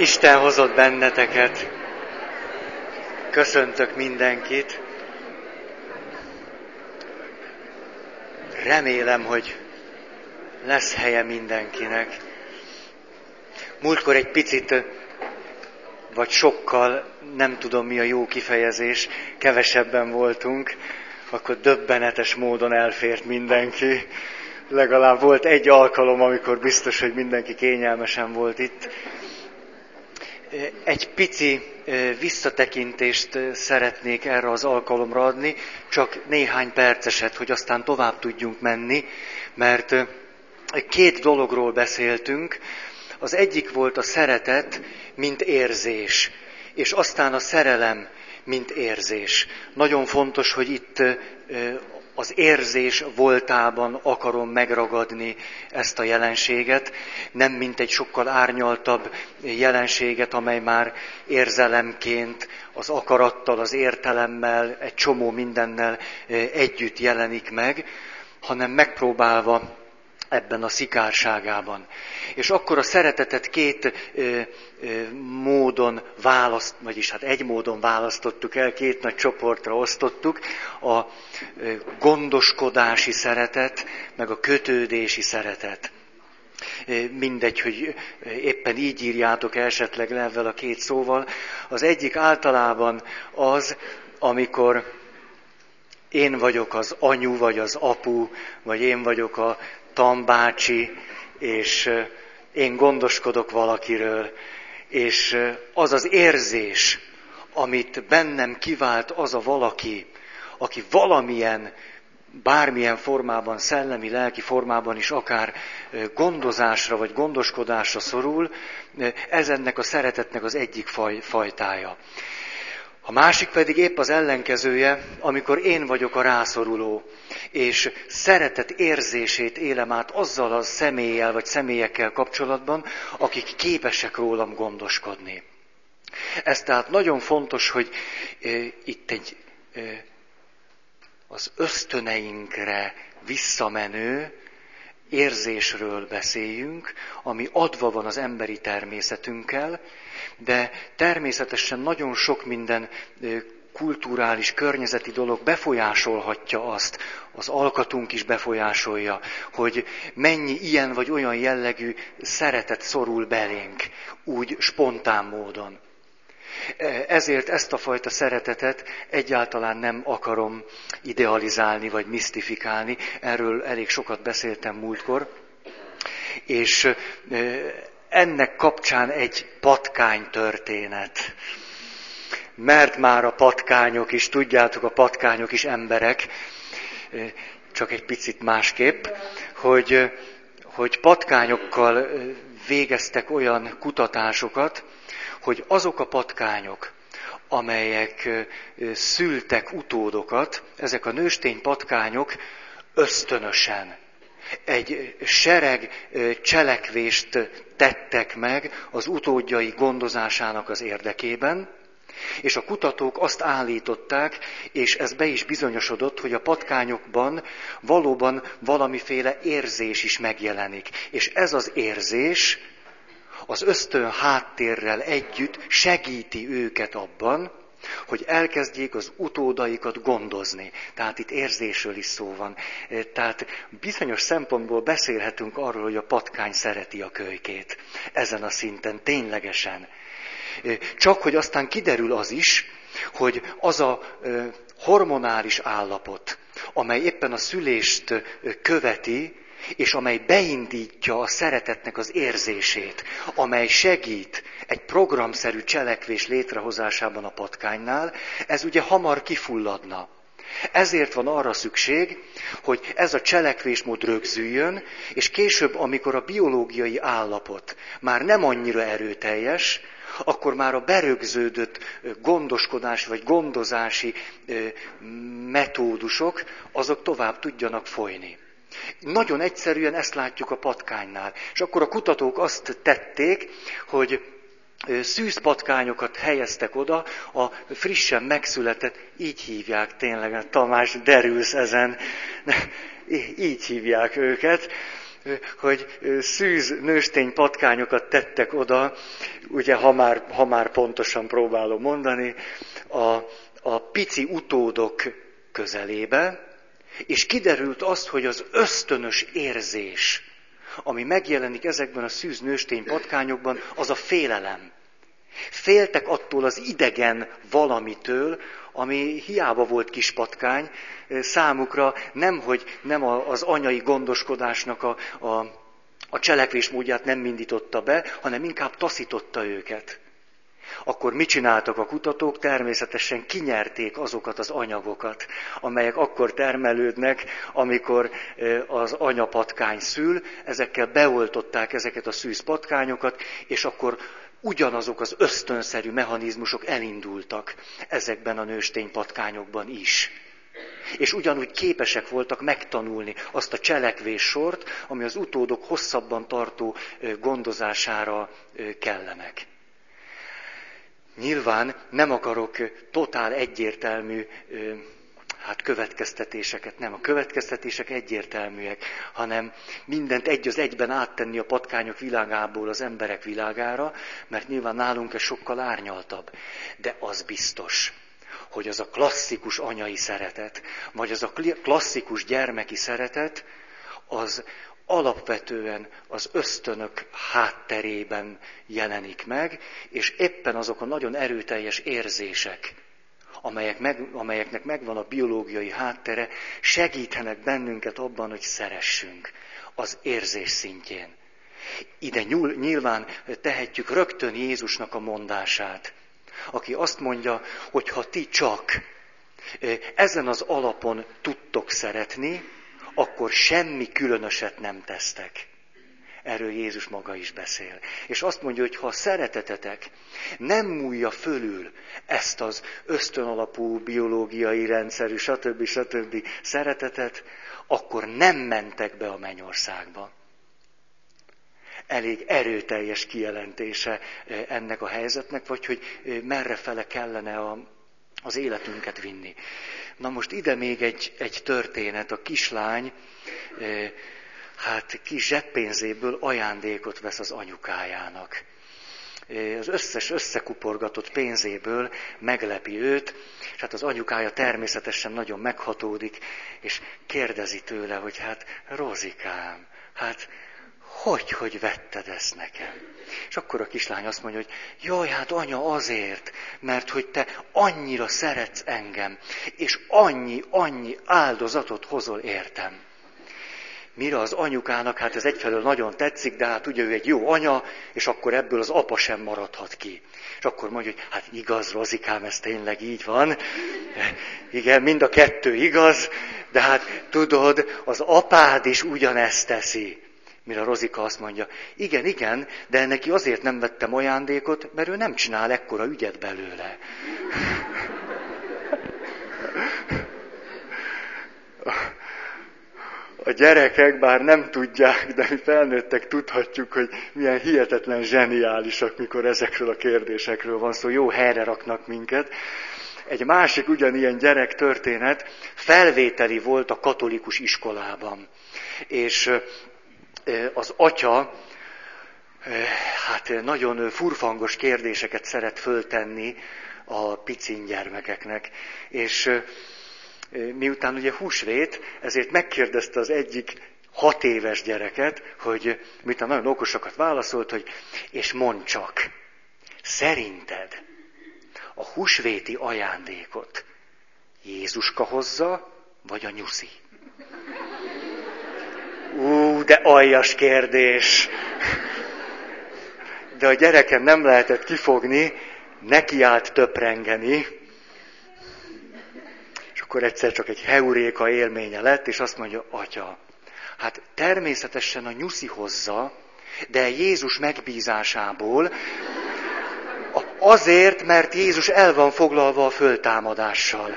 Isten hozott benneteket. Köszöntök mindenkit. Remélem, hogy lesz helye mindenkinek. Múltkor egy picit, vagy sokkal, nem tudom mi a jó kifejezés, kevesebben voltunk, akkor döbbenetes módon elfért mindenki. Legalább volt egy alkalom, amikor biztos, hogy mindenki kényelmesen volt itt. Egy pici visszatekintést szeretnék erre az alkalomra adni, csak néhány perceset, hogy aztán tovább tudjunk menni, mert két dologról beszéltünk. Az egyik volt a szeretet, mint érzés, és aztán a szerelem, mint érzés. Nagyon fontos, hogy itt az érzés voltában akarom megragadni ezt a jelenséget, nem mint egy sokkal árnyaltabb jelenséget, amely már érzelemként, az akarattal, az értelemmel, egy csomó mindennel együtt jelenik meg, hanem megpróbálva ebben a szikárságában. És akkor a szeretetet két ö, ö, módon választ, vagyis hát egy módon választottuk el, két nagy csoportra osztottuk, a ö, gondoskodási szeretet, meg a kötődési szeretet. Mindegy, hogy éppen így írjátok esetleg le a két szóval. Az egyik általában az, amikor én vagyok az anyu, vagy az apu, vagy én vagyok a tambácsi, és én gondoskodok valakiről, és az az érzés, amit bennem kivált az a valaki, aki valamilyen, bármilyen formában, szellemi, lelki formában is akár gondozásra vagy gondoskodásra szorul, ez ennek a szeretetnek az egyik faj, fajtája. A másik pedig épp az ellenkezője, amikor én vagyok a rászoruló, és szeretet érzését élem át azzal a személlyel vagy személyekkel kapcsolatban, akik képesek rólam gondoskodni. Ez tehát nagyon fontos, hogy e, itt egy e, az ösztöneinkre visszamenő érzésről beszéljünk, ami adva van az emberi természetünkkel, de természetesen nagyon sok minden kulturális, környezeti dolog befolyásolhatja azt, az alkatunk is befolyásolja, hogy mennyi ilyen vagy olyan jellegű szeretet szorul belénk, úgy spontán módon. Ezért ezt a fajta szeretetet egyáltalán nem akarom idealizálni vagy misztifikálni, erről elég sokat beszéltem múltkor, és ennek kapcsán egy patkány történet. Mert már a patkányok is, tudjátok, a patkányok is emberek, csak egy picit másképp, hogy, hogy patkányokkal végeztek olyan kutatásokat, hogy azok a patkányok, amelyek szültek utódokat, ezek a nőstény patkányok ösztönösen egy sereg cselekvést tettek meg az utódjai gondozásának az érdekében, és a kutatók azt állították, és ez be is bizonyosodott, hogy a patkányokban valóban valamiféle érzés is megjelenik. És ez az érzés az ösztön háttérrel együtt segíti őket abban, hogy elkezdjék az utódaikat gondozni. Tehát itt érzésről is szó van. Tehát bizonyos szempontból beszélhetünk arról, hogy a patkány szereti a kölykét. Ezen a szinten, ténylegesen. Csak hogy aztán kiderül az is, hogy az a hormonális állapot, amely éppen a szülést követi, és amely beindítja a szeretetnek az érzését, amely segít egy programszerű cselekvés létrehozásában a patkánynál, ez ugye hamar kifulladna. Ezért van arra szükség, hogy ez a cselekvésmód rögzüljön, és később, amikor a biológiai állapot már nem annyira erőteljes, akkor már a berögződött gondoskodás vagy gondozási metódusok, azok tovább tudjanak folyni. Nagyon egyszerűen ezt látjuk a patkánynál. És akkor a kutatók azt tették, hogy szűzpatkányokat helyeztek oda, a frissen megszületett, így hívják tényleg, Tamás derülsz ezen, így hívják őket, hogy szűz nőstény patkányokat tettek oda, ugye ha már, ha már pontosan próbálom mondani, a, a pici utódok közelébe, és kiderült azt, hogy az ösztönös érzés, ami megjelenik ezekben a szűz nőstény patkányokban, az a félelem. Féltek attól az idegen valamitől, ami hiába volt kis patkány, számukra nem, hogy nem az anyai gondoskodásnak a, a, a cselekvésmódját nem mindította be, hanem inkább taszította őket. Akkor mit csináltak a kutatók? Természetesen kinyerték azokat az anyagokat, amelyek akkor termelődnek, amikor az anyapatkány szül, ezekkel beoltották ezeket a szűz patkányokat, és akkor ugyanazok az ösztönszerű mechanizmusok elindultak ezekben a nőstény patkányokban is. És ugyanúgy képesek voltak megtanulni azt a cselekvés sort, ami az utódok hosszabban tartó gondozására kellenek. Nyilván nem akarok totál egyértelmű hát következtetéseket nem. A következtetések egyértelműek, hanem mindent egy az egyben áttenni a patkányok világából az emberek világára, mert nyilván nálunk ez sokkal árnyaltabb. De az biztos, hogy az a klasszikus anyai szeretet, vagy az a klasszikus gyermeki szeretet, az alapvetően az ösztönök hátterében jelenik meg, és éppen azok a nagyon erőteljes érzések, amelyek meg, amelyeknek megvan a biológiai háttere, segíthenek bennünket abban, hogy szeressünk az érzés szintjén. Ide nyúl, nyilván tehetjük rögtön Jézusnak a mondását, aki azt mondja, hogy ha ti csak ezen az alapon tudtok szeretni, akkor semmi különöset nem tesztek. Erről Jézus maga is beszél. És azt mondja, hogy ha a szeretetetek nem múlja fölül ezt az ösztönalapú biológiai rendszerű, stb. stb. szeretetet, akkor nem mentek be a mennyországba. Elég erőteljes kijelentése eh, ennek a helyzetnek, vagy hogy eh, merre fele kellene a, az életünket vinni. Na most ide még egy, egy történet. A kislány hát kis zseppénzéből ajándékot vesz az anyukájának. Az összes összekuporgatott pénzéből meglepi őt, és hát az anyukája természetesen nagyon meghatódik, és kérdezi tőle, hogy hát Rozikám, hát hogy, hogy vetted ezt nekem? És akkor a kislány azt mondja, hogy jaj, hát anya azért, mert hogy te annyira szeretsz engem, és annyi, annyi áldozatot hozol értem. Mire az anyukának, hát ez egyfelől nagyon tetszik, de hát ugye ő egy jó anya, és akkor ebből az apa sem maradhat ki. És akkor mondja, hogy hát igaz, Rozikám, ez tényleg így van. Igen, mind a kettő igaz, de hát tudod, az apád is ugyanezt teszi. Mire Rozika azt mondja, igen, igen, de neki azért nem vettem ajándékot, mert ő nem csinál ekkora ügyet belőle. a gyerekek, bár nem tudják, de mi felnőttek tudhatjuk, hogy milyen hihetetlen zseniálisak, mikor ezekről a kérdésekről van szó, jó helyre raknak minket. Egy másik ugyanilyen gyerek történet felvételi volt a katolikus iskolában. És az atya hát nagyon furfangos kérdéseket szeret föltenni a picin gyermekeknek. És miután ugye húsvét, ezért megkérdezte az egyik hat éves gyereket, hogy miután nagyon okosakat válaszolt, hogy és mondd csak, szerinted a húsvéti ajándékot Jézuska hozza, vagy a nyuszi? Ú, de aljas kérdés! De a gyerekem nem lehetett kifogni, neki állt töprengeni, akkor egyszer csak egy heuréka élménye lett, és azt mondja, atya, hát természetesen a nyuszi hozza, de Jézus megbízásából, azért, mert Jézus el van foglalva a föltámadással.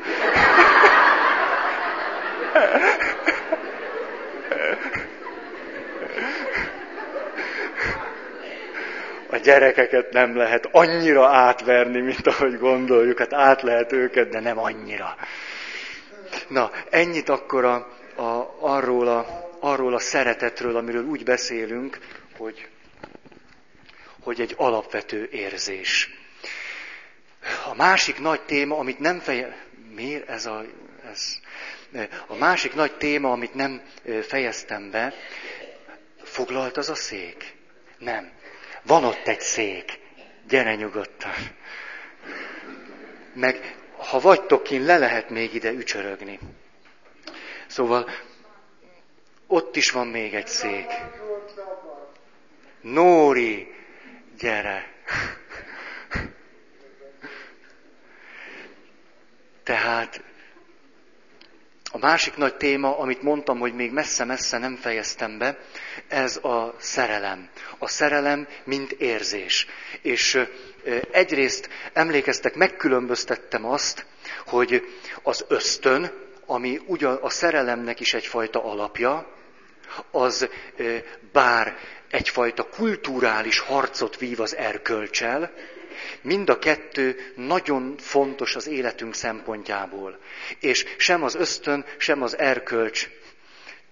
A gyerekeket nem lehet annyira átverni, mint ahogy gondoljuk. Hát át lehet őket, de nem annyira. Na, ennyit akkor a, a, arról a, arról a szeretetről, amiről úgy beszélünk, hogy, hogy egy alapvető érzés. A másik nagy téma, amit nem feje... Miért ez a... Ez... A másik nagy téma, amit nem fejeztem be, foglalt az a szék? Nem. Van ott egy szék. Gyere nyugodtan. Meg ha vagytok kint, le lehet még ide ücsörögni. Szóval ott is van még egy szék. Nóri, gyere! Tehát a másik nagy téma, amit mondtam, hogy még messze-messze nem fejeztem be, ez a szerelem. A szerelem, mint érzés. És egyrészt emlékeztek, megkülönböztettem azt, hogy az ösztön, ami ugyan a szerelemnek is egyfajta alapja, az bár egyfajta kulturális harcot vív az erkölcsel, mind a kettő nagyon fontos az életünk szempontjából. És sem az ösztön, sem az erkölcs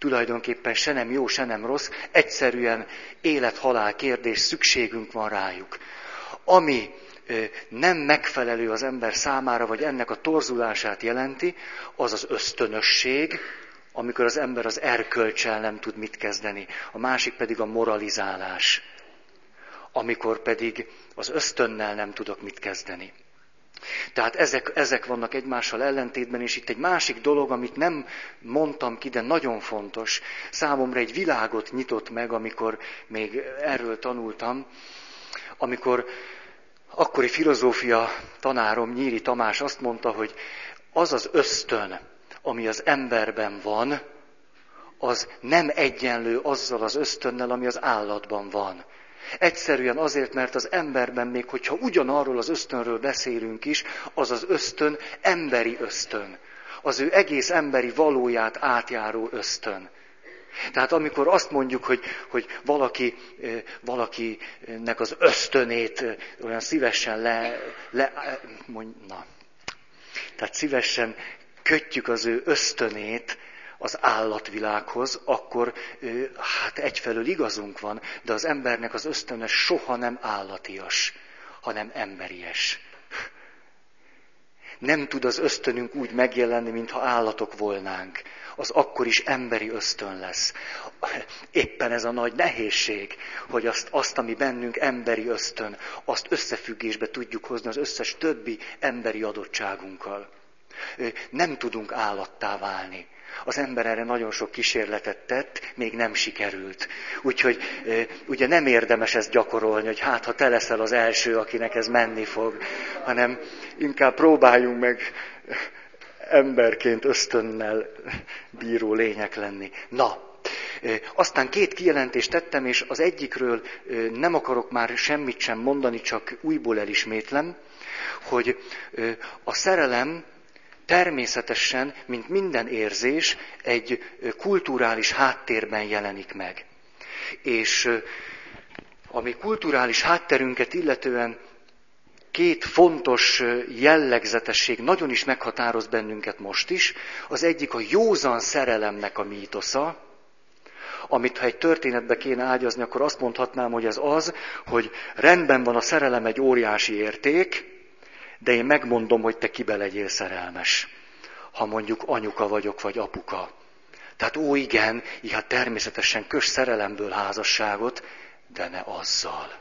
tulajdonképpen se nem jó, se nem rossz, egyszerűen élet-halál kérdés, szükségünk van rájuk. Ami nem megfelelő az ember számára, vagy ennek a torzulását jelenti, az az ösztönösség, amikor az ember az erkölcsel nem tud mit kezdeni. A másik pedig a moralizálás, amikor pedig az ösztönnel nem tudok mit kezdeni. Tehát ezek, ezek vannak egymással ellentétben, és itt egy másik dolog, amit nem mondtam ki, de nagyon fontos, számomra egy világot nyitott meg, amikor még erről tanultam, amikor akkori filozófia tanárom Nyíri Tamás azt mondta, hogy az az ösztön, ami az emberben van, az nem egyenlő azzal az ösztönnel, ami az állatban van. Egyszerűen azért, mert az emberben, még hogyha ugyanarról az ösztönről beszélünk is, az az ösztön emberi ösztön. Az ő egész emberi valóját átjáró ösztön. Tehát amikor azt mondjuk, hogy, hogy valaki, valakinek az ösztönét olyan szívesen le, le mondj, na, tehát szívesen kötjük az ő ösztönét az állatvilághoz, akkor hát egyfelől igazunk van, de az embernek az ösztöne soha nem állatias, hanem emberies. Nem tud az ösztönünk úgy megjelenni, mintha állatok volnánk. Az akkor is emberi ösztön lesz. Éppen ez a nagy nehézség, hogy azt, azt, ami bennünk emberi ösztön, azt összefüggésbe tudjuk hozni az összes többi emberi adottságunkkal. Nem tudunk állattá válni. Az ember erre nagyon sok kísérletet tett, még nem sikerült. Úgyhogy ugye nem érdemes ezt gyakorolni, hogy hát ha te leszel az első, akinek ez menni fog, hanem inkább próbáljunk meg emberként ösztönnel bíró lények lenni. Na, aztán két kijelentést tettem, és az egyikről nem akarok már semmit sem mondani, csak újból elismétlem, hogy a szerelem természetesen, mint minden érzés, egy kulturális háttérben jelenik meg. És ami kulturális hátterünket illetően két fontos jellegzetesség nagyon is meghatároz bennünket most is. Az egyik a józan szerelemnek a mítosza, amit ha egy történetbe kéne ágyazni, akkor azt mondhatnám, hogy ez az, hogy rendben van a szerelem egy óriási érték, de én megmondom, hogy te kibe legyél szerelmes. Ha mondjuk anyuka vagyok, vagy apuka. Tehát ó igen, hát természetesen kös szerelemből házasságot, de ne azzal.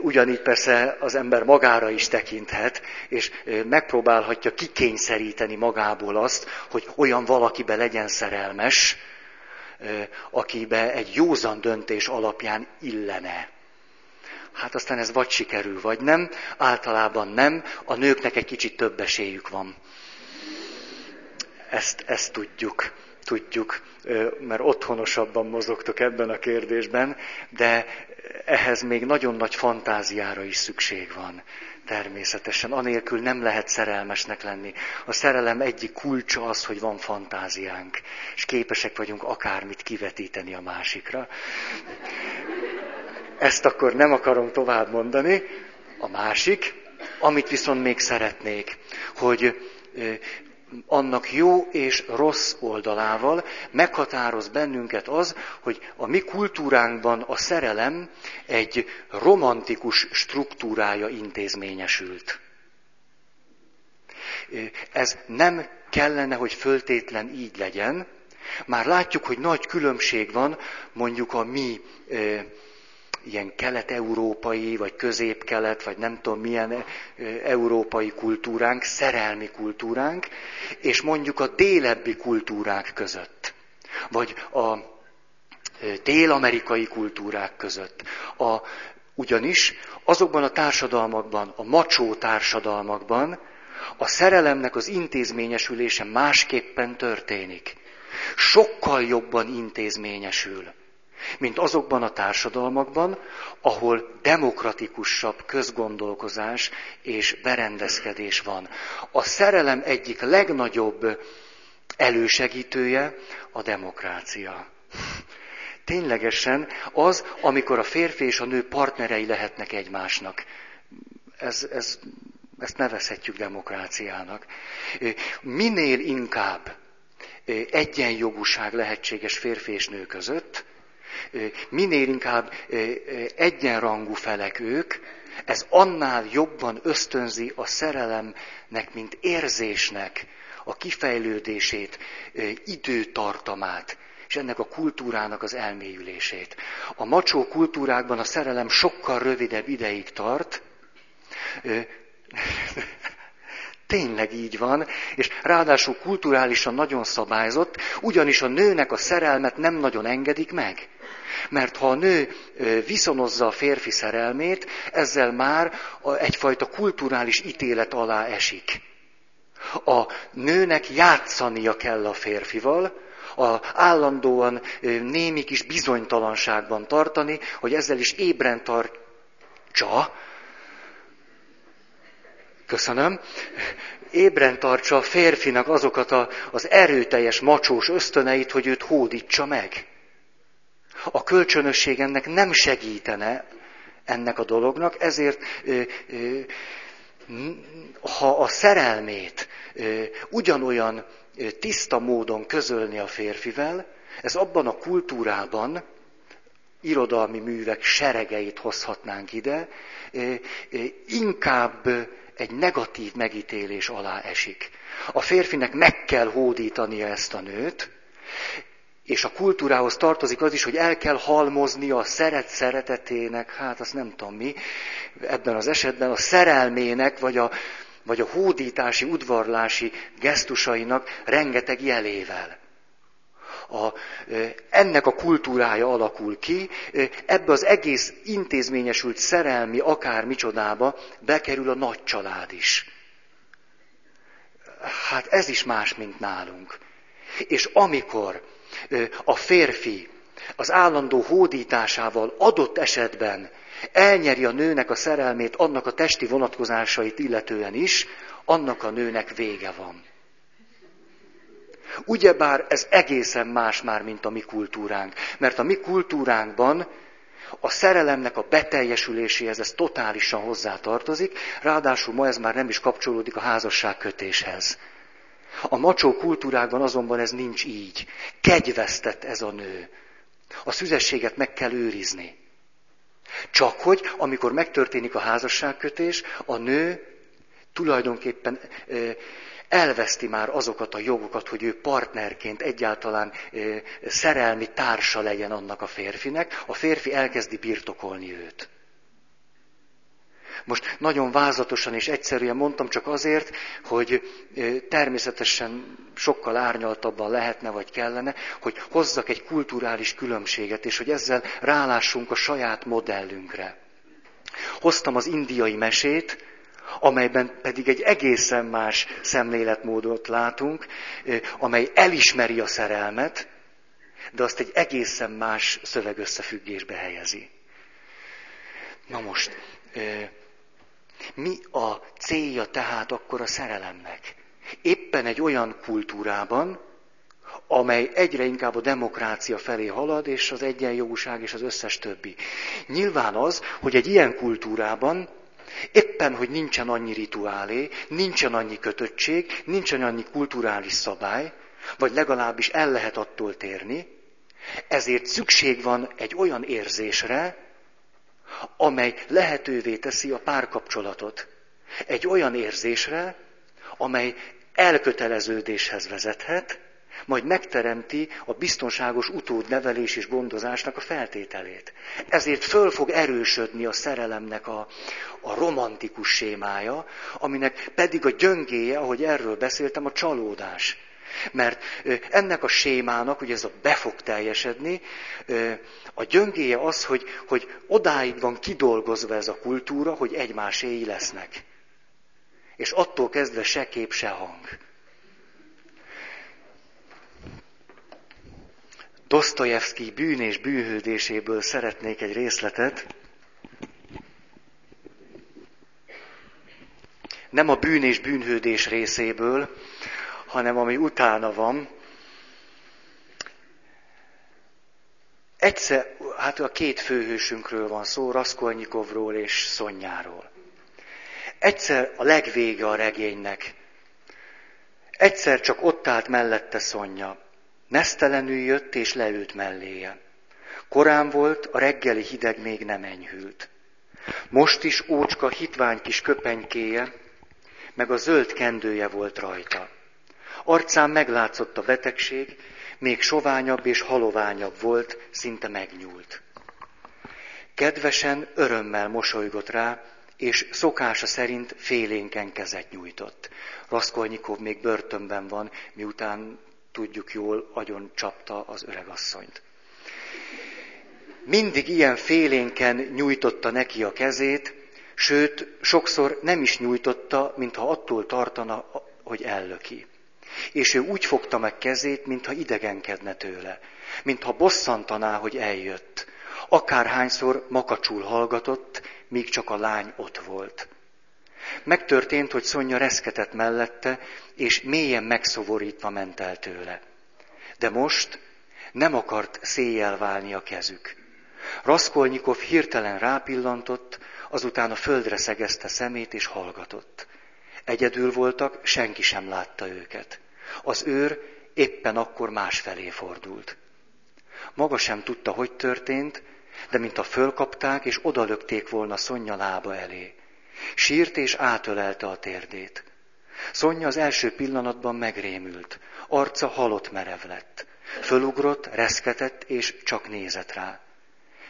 Ugyanígy persze az ember magára is tekinthet, és megpróbálhatja kikényszeríteni magából azt, hogy olyan valakibe legyen szerelmes, akibe egy józan döntés alapján illene. Hát aztán ez vagy sikerül, vagy nem. Általában nem. A nőknek egy kicsit több esélyük van. Ezt, ezt tudjuk, tudjuk, mert otthonosabban mozogtok ebben a kérdésben, de ehhez még nagyon nagy fantáziára is szükség van. Természetesen, anélkül nem lehet szerelmesnek lenni. A szerelem egyik kulcsa az, hogy van fantáziánk, és képesek vagyunk akármit kivetíteni a másikra. Ezt akkor nem akarom tovább mondani. A másik, amit viszont még szeretnék, hogy annak jó és rossz oldalával meghatároz bennünket az, hogy a mi kultúránkban a szerelem egy romantikus struktúrája intézményesült. Ez nem kellene, hogy föltétlen így legyen. Már látjuk, hogy nagy különbség van mondjuk a mi ilyen kelet-európai, vagy közép-kelet, vagy nem tudom milyen európai kultúránk, szerelmi kultúránk, és mondjuk a délebbi kultúrák között, vagy a dél-amerikai kultúrák között. A, ugyanis azokban a társadalmakban, a macsó társadalmakban a szerelemnek az intézményesülése másképpen történik. Sokkal jobban intézményesül mint azokban a társadalmakban, ahol demokratikusabb közgondolkozás és berendezkedés van. A szerelem egyik legnagyobb elősegítője a demokrácia. Ténylegesen az, amikor a férfi és a nő partnerei lehetnek egymásnak. Ez, ez, ezt nevezhetjük demokráciának. Minél inkább egyenjogúság lehetséges férfi és nő között, minél inkább egyenrangú felek ők, ez annál jobban ösztönzi a szerelemnek, mint érzésnek a kifejlődését, időtartamát, és ennek a kultúrának az elmélyülését. A macsó kultúrákban a szerelem sokkal rövidebb ideig tart, Tényleg így van, és ráadásul kulturálisan nagyon szabályzott, ugyanis a nőnek a szerelmet nem nagyon engedik meg. Mert ha a nő viszonozza a férfi szerelmét, ezzel már egyfajta kulturális ítélet alá esik. A nőnek játszania kell a férfival, a állandóan némi kis bizonytalanságban tartani, hogy ezzel is ébren tartsa, köszönöm, ébren tartsa a férfinak azokat a, az erőteljes macsós ösztöneit, hogy őt hódítsa meg. A kölcsönösség ennek nem segítene ennek a dolognak, ezért ha a szerelmét ugyanolyan tiszta módon közölni a férfivel, ez abban a kultúrában, irodalmi művek seregeit hozhatnánk ide, inkább egy negatív megítélés alá esik. A férfinek meg kell hódítania ezt a nőt, és a kultúrához tartozik az is, hogy el kell halmozni a szeret szeretetének, hát azt nem tudom mi, ebben az esetben a szerelmének, vagy a, vagy a hódítási, udvarlási gesztusainak rengeteg jelével. A, ennek a kultúrája alakul ki, ebbe az egész intézményesült szerelmi akár micsodába bekerül a nagy család is. Hát ez is más, mint nálunk. És amikor a férfi az állandó hódításával adott esetben elnyeri a nőnek a szerelmét annak a testi vonatkozásait illetően is, annak a nőnek vége van. Ugyebár ez egészen más már, mint a mi kultúránk. Mert a mi kultúránkban a szerelemnek a beteljesüléséhez ez totálisan hozzá tartozik, ráadásul ma ez már nem is kapcsolódik a házasságkötéshez. A macsó kultúrákban azonban ez nincs így. Kegyvesztett ez a nő. A szüzességet meg kell őrizni. Csak hogy, amikor megtörténik a házasságkötés, a nő tulajdonképpen elveszti már azokat a jogokat, hogy ő partnerként egyáltalán szerelmi társa legyen annak a férfinek, a férfi elkezdi birtokolni őt. Most nagyon vázatosan és egyszerűen mondtam csak azért, hogy természetesen sokkal árnyaltabban lehetne vagy kellene, hogy hozzak egy kulturális különbséget, és hogy ezzel rálássunk a saját modellünkre. Hoztam az indiai mesét, amelyben pedig egy egészen más szemléletmódot látunk, amely elismeri a szerelmet, de azt egy egészen más szövegösszefüggésbe helyezi. Na most, mi a célja tehát akkor a szerelemnek? Éppen egy olyan kultúrában, amely egyre inkább a demokrácia felé halad, és az egyenjogúság és az összes többi. Nyilván az, hogy egy ilyen kultúrában Éppen, hogy nincsen annyi rituálé, nincsen annyi kötöttség, nincsen annyi kulturális szabály, vagy legalábbis el lehet attól térni, ezért szükség van egy olyan érzésre, amely lehetővé teszi a párkapcsolatot. Egy olyan érzésre, amely elköteleződéshez vezethet, majd megteremti a biztonságos utódnevelés és gondozásnak a feltételét. Ezért föl fog erősödni a szerelemnek a, a romantikus sémája, aminek pedig a gyöngéje, ahogy erről beszéltem, a csalódás. Mert ennek a sémának, hogy ez a be fog teljesedni, a gyöngéje az, hogy, hogy odáig van kidolgozva ez a kultúra, hogy egymáséi lesznek. És attól kezdve se kép, se hang. Dostoyevsky bűn és bűnhődéséből szeretnék egy részletet. Nem a bűn és bűnhődés részéből, hanem ami utána van. Egyszer, hát a két főhősünkről van szó, Raskolnyikovról és Szonyáról. Egyszer a legvége a regénynek. Egyszer csak ott állt mellette Szonya. Nesztelenül jött és leült melléje. Korán volt, a reggeli hideg még nem enyhült. Most is ócska hitvány kis köpenykéje, meg a zöld kendője volt rajta. Arcán meglátszott a betegség, még soványabb és haloványabb volt, szinte megnyúlt. Kedvesen, örömmel mosolygott rá, és szokása szerint félénken kezet nyújtott. Raszkolnyikov még börtönben van, miután tudjuk jól, agyon csapta az öregasszonyt. Mindig ilyen félénken nyújtotta neki a kezét, sőt, sokszor nem is nyújtotta, mintha attól tartana, hogy ellöki. És ő úgy fogta meg kezét, mintha idegenkedne tőle, mintha bosszantaná, hogy eljött. Akárhányszor makacsul hallgatott, míg csak a lány ott volt. Megtörtént, hogy Szonya reszketett mellette, és mélyen megszomorítva ment el tőle. De most nem akart széjjel válni a kezük. Raszkolnyikov hirtelen rápillantott, azután a földre szegezte szemét és hallgatott. Egyedül voltak, senki sem látta őket. Az őr éppen akkor másfelé fordult. Maga sem tudta, hogy történt, de mintha fölkapták és odalökték volna Szonya lába elé. Sírt és átölelte a térdét. Szonya az első pillanatban megrémült, arca halott merev lett. Fölugrott, reszketett és csak nézett rá.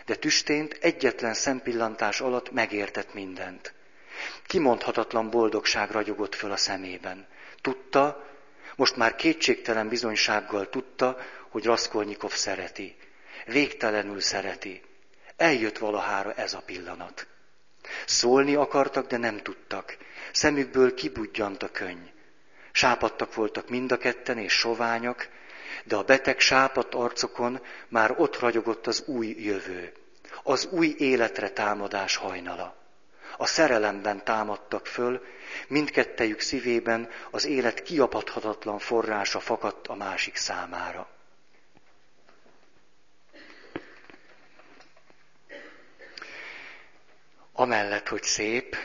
De tüstént egyetlen szempillantás alatt megértett mindent. Kimondhatatlan boldogság ragyogott föl a szemében. Tudta, most már kétségtelen bizonysággal tudta, hogy Raskolnikov szereti. Végtelenül szereti. Eljött valahára ez a pillanat. Szólni akartak, de nem tudtak. Szemükből kibudjant a könny. Sápadtak voltak mind a ketten, és soványak, de a beteg sápadt arcokon már ott ragyogott az új jövő, az új életre támadás hajnala. A szerelemben támadtak föl, mindkettejük szívében az élet kiapadhatatlan forrása fakadt a másik számára. amellett, hogy szép,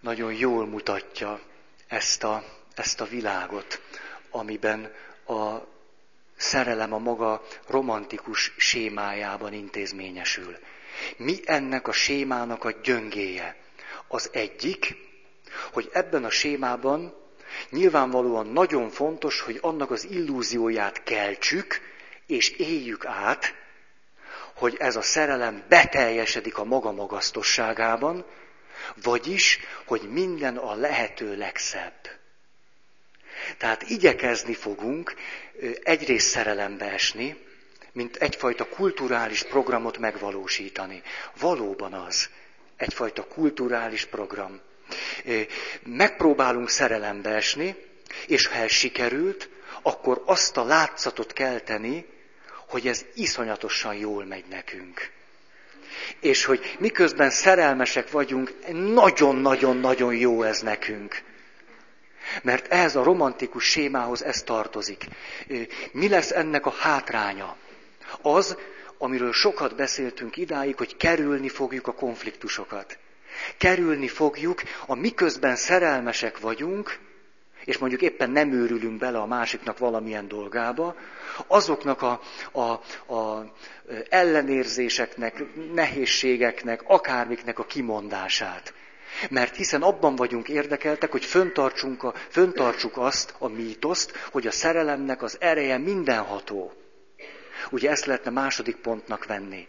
nagyon jól mutatja ezt a, ezt a világot, amiben a szerelem a maga romantikus sémájában intézményesül. Mi ennek a sémának a gyöngéje? Az egyik, hogy ebben a sémában nyilvánvalóan nagyon fontos, hogy annak az illúzióját keltsük, és éljük át, hogy ez a szerelem beteljesedik a maga magasztosságában, vagyis, hogy minden a lehető legszebb. Tehát igyekezni fogunk egyrészt szerelembe esni, mint egyfajta kulturális programot megvalósítani. Valóban az, egyfajta kulturális program. Megpróbálunk szerelembe esni, és ha ez sikerült, akkor azt a látszatot kelteni, hogy ez iszonyatosan jól megy nekünk. És hogy miközben szerelmesek vagyunk, nagyon-nagyon-nagyon jó ez nekünk. Mert ez a romantikus sémához ez tartozik. Mi lesz ennek a hátránya? Az, amiről sokat beszéltünk idáig, hogy kerülni fogjuk a konfliktusokat. Kerülni fogjuk, a miközben szerelmesek vagyunk, és mondjuk éppen nem őrülünk bele a másiknak valamilyen dolgába, azoknak a, a, a ellenérzéseknek, nehézségeknek, akármiknek a kimondását. Mert hiszen abban vagyunk érdekeltek, hogy föntartsunk a, föntartsuk azt, a mítoszt, hogy a szerelemnek az ereje mindenható. Ugye ezt lehetne második pontnak venni.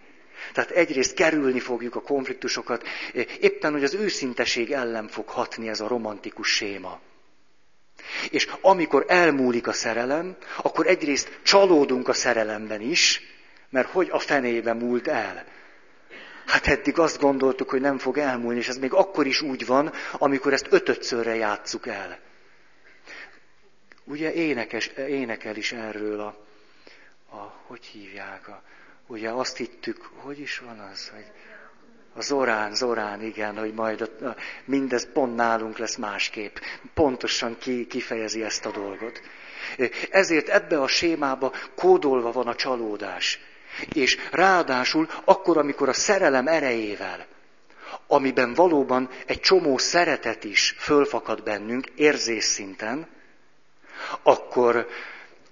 Tehát egyrészt kerülni fogjuk a konfliktusokat, éppen, hogy az őszinteség ellen fog hatni ez a romantikus séma. És amikor elmúlik a szerelem, akkor egyrészt csalódunk a szerelemben is, mert hogy a fenébe múlt el. Hát eddig azt gondoltuk, hogy nem fog elmúlni, és ez még akkor is úgy van, amikor ezt ötötszörre játsszuk el. Ugye énekes, énekel is erről a, a hogy hívják, a, ugye azt hittük, hogy is van az, hogy a Zorán, Zorán, igen, hogy majd a, a, mindez pont nálunk lesz másképp. Pontosan ki, kifejezi ezt a dolgot. Ezért ebbe a sémába kódolva van a csalódás. És ráadásul akkor, amikor a szerelem erejével, amiben valóban egy csomó szeretet is fölfakad bennünk érzés szinten, akkor,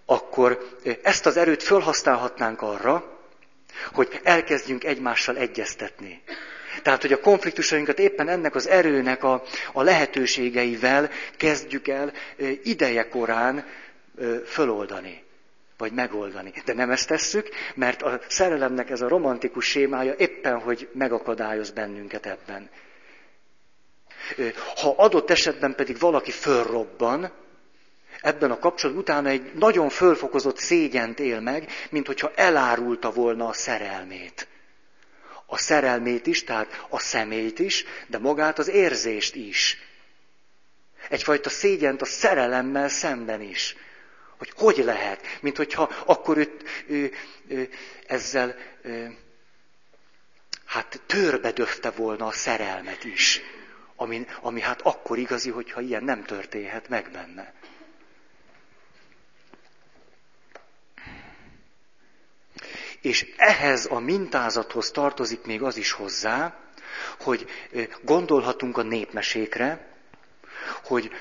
akkor ezt az erőt fölhasználhatnánk arra, hogy elkezdjünk egymással egyeztetni. Tehát, hogy a konfliktusainkat éppen ennek az erőnek a, a lehetőségeivel kezdjük el ideje korán föloldani, vagy megoldani. De nem ezt tesszük, mert a szerelemnek ez a romantikus sémája éppen, hogy megakadályoz bennünket ebben. Ha adott esetben pedig valaki fölrobban, ebben a kapcsolatban utána egy nagyon fölfokozott szégyent él meg, mint hogyha elárulta volna a szerelmét. A szerelmét is, tehát a szemét is, de magát az érzést is. Egyfajta szégyent a szerelemmel szemben is. Hogy hogy lehet, mint hogyha akkor ő, ő, ő ezzel ő, hát törbe döfte volna a szerelmet is. Ami, ami hát akkor igazi, hogyha ilyen nem történhet meg benne. És ehhez a mintázathoz tartozik még az is hozzá, hogy gondolhatunk a népmesékre, hogy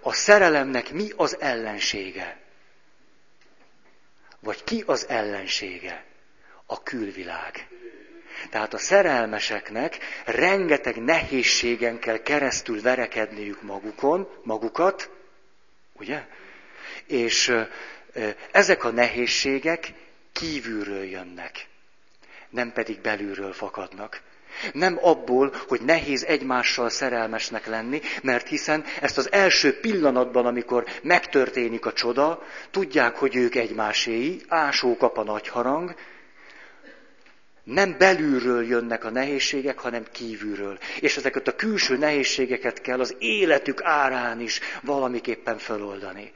a szerelemnek mi az ellensége. Vagy ki az ellensége? A külvilág. Tehát a szerelmeseknek rengeteg nehézségen kell keresztül verekedniük magukon, magukat, ugye? És ezek a nehézségek kívülről jönnek, nem pedig belülről fakadnak. Nem abból, hogy nehéz egymással szerelmesnek lenni, mert hiszen ezt az első pillanatban, amikor megtörténik a csoda, tudják, hogy ők egymáséi, ásó kap a nagy harang, nem belülről jönnek a nehézségek, hanem kívülről. És ezeket a külső nehézségeket kell az életük árán is valamiképpen feloldani.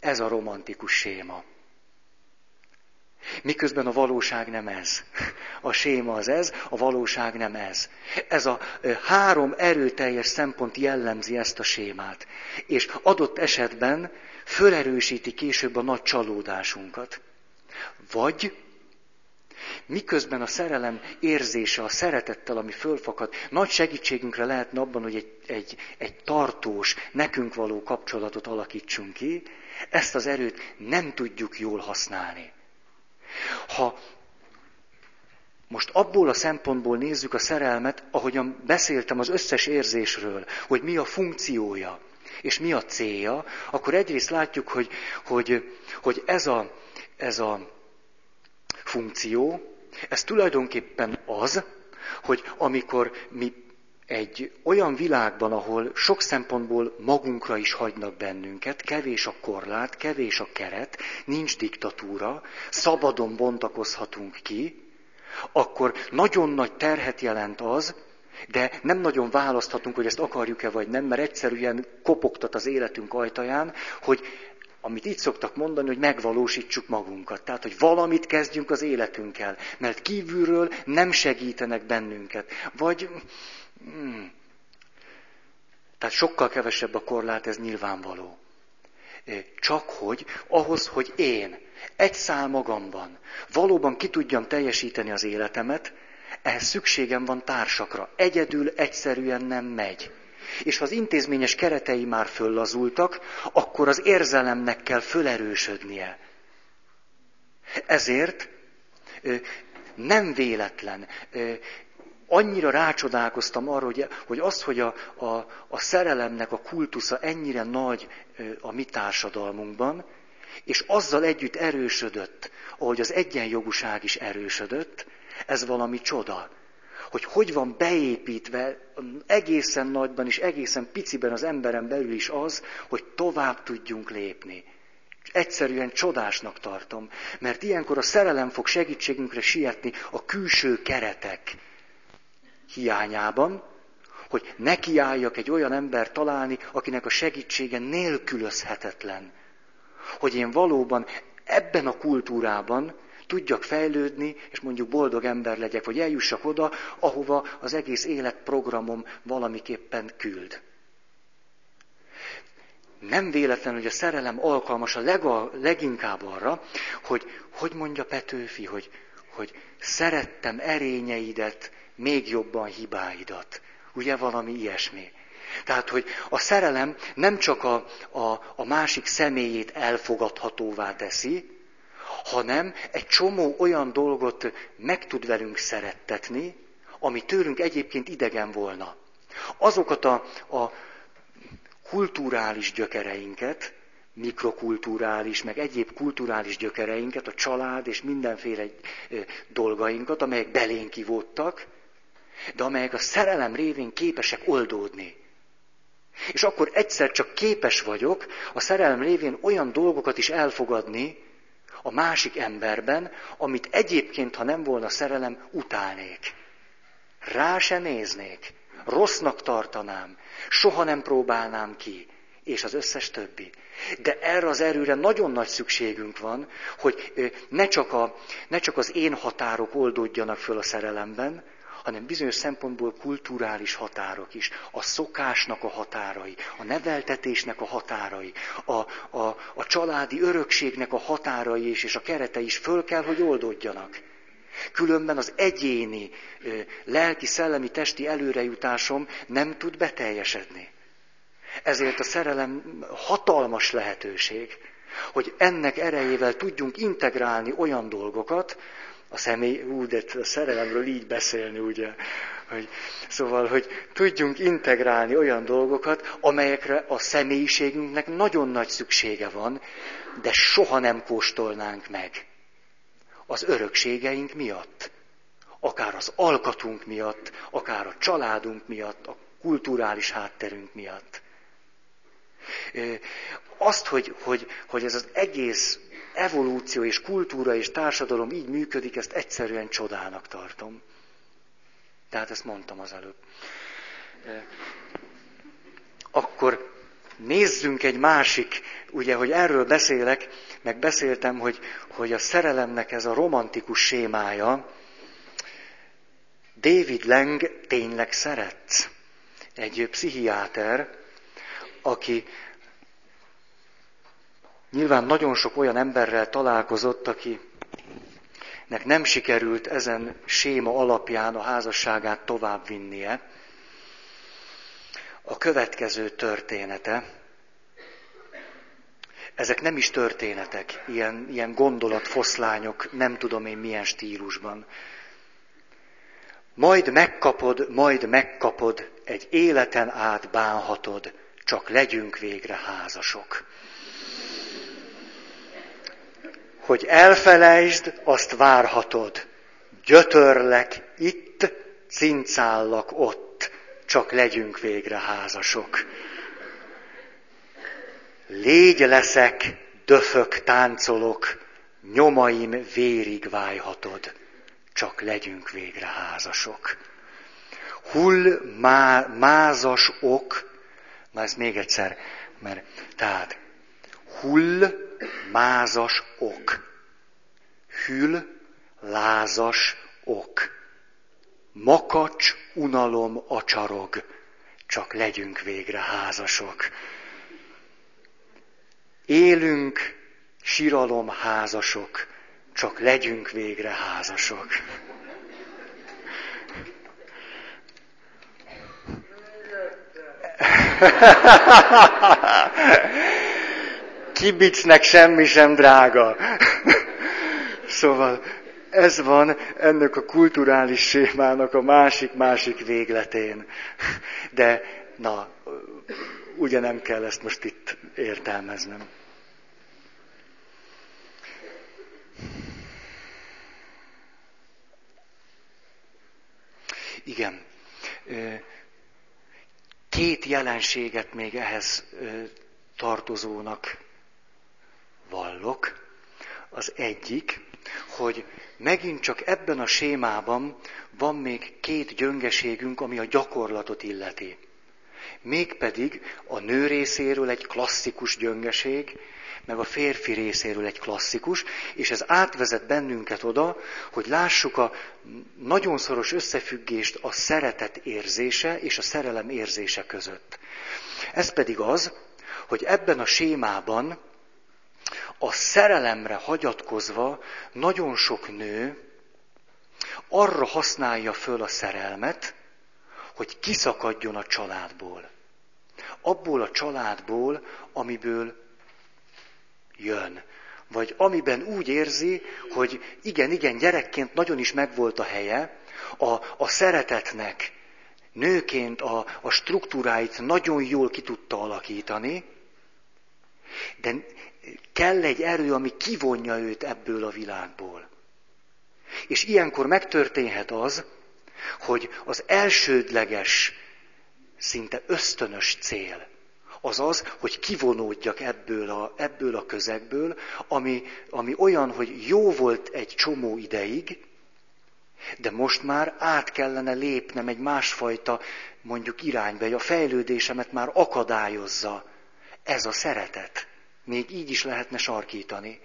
Ez a romantikus séma. Miközben a valóság nem ez. A séma az ez, a valóság nem ez. Ez a három erőteljes szempont jellemzi ezt a sémát. És adott esetben fölerősíti később a nagy csalódásunkat. Vagy miközben a szerelem érzése, a szeretettel, ami fölfakad, nagy segítségünkre lehetne abban, hogy egy, egy, egy tartós, nekünk való kapcsolatot alakítsunk ki, ezt az erőt nem tudjuk jól használni. Ha most abból a szempontból nézzük a szerelmet, ahogyan beszéltem az összes érzésről, hogy mi a funkciója, és mi a célja, akkor egyrészt látjuk, hogy, hogy, hogy ez, a, ez a funkció, ez tulajdonképpen az, hogy amikor mi egy olyan világban, ahol sok szempontból magunkra is hagynak bennünket, kevés a korlát, kevés a keret, nincs diktatúra, szabadon bontakozhatunk ki, akkor nagyon nagy terhet jelent az, de nem nagyon választhatunk, hogy ezt akarjuk-e vagy nem, mert egyszerűen kopogtat az életünk ajtaján, hogy amit így szoktak mondani, hogy megvalósítsuk magunkat. Tehát, hogy valamit kezdjünk az életünkkel, mert kívülről nem segítenek bennünket. Vagy Hmm. Tehát sokkal kevesebb a korlát, ez nyilvánvaló. Csak hogy ahhoz, hogy én egy szál magamban valóban ki tudjam teljesíteni az életemet, Ehhez szükségem van társakra. Egyedül egyszerűen nem megy. És ha az intézményes keretei már föllazultak, akkor az érzelemnek kell fölerősödnie. Ezért nem véletlen. Annyira rácsodálkoztam arra, hogy, hogy az, hogy a, a, a szerelemnek a kultusza ennyire nagy a mi társadalmunkban, és azzal együtt erősödött, ahogy az egyenjogúság is erősödött, ez valami csoda. Hogy hogy van beépítve egészen nagyban és egészen piciben az emberen belül is az, hogy tovább tudjunk lépni. Egyszerűen csodásnak tartom, mert ilyenkor a szerelem fog segítségünkre sietni a külső keretek hiányában, hogy nekiálljak egy olyan ember találni, akinek a segítsége nélkülözhetetlen. Hogy én valóban ebben a kultúrában tudjak fejlődni, és mondjuk boldog ember legyek, vagy eljussak oda, ahova az egész életprogramom valamiképpen küld. Nem véletlen, hogy a szerelem alkalmas a lega, leginkább arra, hogy, hogy mondja Petőfi, hogy, hogy szerettem erényeidet, még jobban hibáidat. Ugye valami ilyesmi. Tehát, hogy a szerelem nem csak a, a, a másik személyét elfogadhatóvá teszi, hanem egy csomó olyan dolgot meg tud velünk szerettetni, ami tőlünk egyébként idegen volna. Azokat a, a kulturális gyökereinket, mikrokulturális, meg egyéb kulturális gyökereinket, a család és mindenféle dolgainkat, amelyek belénk kivódtak, de amelyek a szerelem révén képesek oldódni. És akkor egyszer csak képes vagyok a szerelem révén olyan dolgokat is elfogadni a másik emberben, amit egyébként, ha nem volna szerelem, utálnék. Rá se néznék, rossznak tartanám, soha nem próbálnám ki, és az összes többi. De erre az erőre nagyon nagy szükségünk van, hogy ne csak, a, ne csak az én határok oldódjanak föl a szerelemben, hanem bizonyos szempontból kulturális határok is, a szokásnak a határai, a neveltetésnek a határai, a, a, a családi örökségnek a határai is, és a kerete is föl kell, hogy oldódjanak. Különben az egyéni lelki, szellemi, testi előrejutásom nem tud beteljesedni. Ezért a szerelem hatalmas lehetőség, hogy ennek erejével tudjunk integrálni olyan dolgokat, a személy, ú, de a szerelemről így beszélni, ugye, hogy, szóval, hogy tudjunk integrálni olyan dolgokat, amelyekre a személyiségünknek nagyon nagy szüksége van, de soha nem kóstolnánk meg. Az örökségeink miatt, akár az alkatunk miatt, akár a családunk miatt, a kulturális hátterünk miatt. Azt, hogy, hogy, hogy ez az egész evolúció és kultúra és társadalom így működik, ezt egyszerűen csodának tartom. Tehát ezt mondtam az előbb. Akkor nézzünk egy másik, ugye, hogy erről beszélek, meg beszéltem, hogy, hogy a szerelemnek ez a romantikus sémája, David Lang tényleg szeretsz. Egy pszichiáter, aki Nyilván nagyon sok olyan emberrel találkozott, akinek nem sikerült ezen séma alapján a házasságát továbbvinnie. A következő története, ezek nem is történetek, ilyen, ilyen gondolatfoszlányok, nem tudom én milyen stílusban. Majd megkapod, majd megkapod, egy életen át bánhatod, csak legyünk végre házasok hogy elfelejtsd, azt várhatod. Gyötörlek itt, cincállak ott, csak legyünk végre házasok. Légy leszek, döfök, táncolok, nyomaim vérig vájhatod, csak legyünk végre házasok. Hull má, mázas ok, na ezt még egyszer, mert tehát hull, mázas ok. Hül, lázas ok. Makacs, unalom, acsarog. Csak legyünk végre házasok. Élünk, siralom, házasok. Csak legyünk végre házasok. Kibicnek semmi sem drága. Szóval ez van ennek a kulturális sémának a másik-másik végletén. De na, ugye nem kell ezt most itt értelmeznem. Igen. Két jelenséget még ehhez tartozónak vallok. Az egyik, hogy megint csak ebben a sémában van még két gyöngeségünk, ami a gyakorlatot illeti. Mégpedig a nő részéről egy klasszikus gyöngeség, meg a férfi részéről egy klasszikus, és ez átvezet bennünket oda, hogy lássuk a nagyon szoros összefüggést a szeretet érzése és a szerelem érzése között. Ez pedig az, hogy ebben a sémában a szerelemre hagyatkozva nagyon sok nő arra használja föl a szerelmet, hogy kiszakadjon a családból. Abból a családból, amiből jön. Vagy amiben úgy érzi, hogy igen, igen, gyerekként nagyon is megvolt a helye, a, a szeretetnek nőként a, a struktúráit nagyon jól ki tudta alakítani, de kell egy erő, ami kivonja őt ebből a világból. És ilyenkor megtörténhet az, hogy az elsődleges, szinte ösztönös cél, az az, hogy kivonódjak ebből a, ebből a közegből, ami, ami olyan, hogy jó volt egy csomó ideig, de most már át kellene lépnem egy másfajta, mondjuk irányba, hogy a fejlődésemet már akadályozza ez a szeretet. Még így is lehetne sarkítani.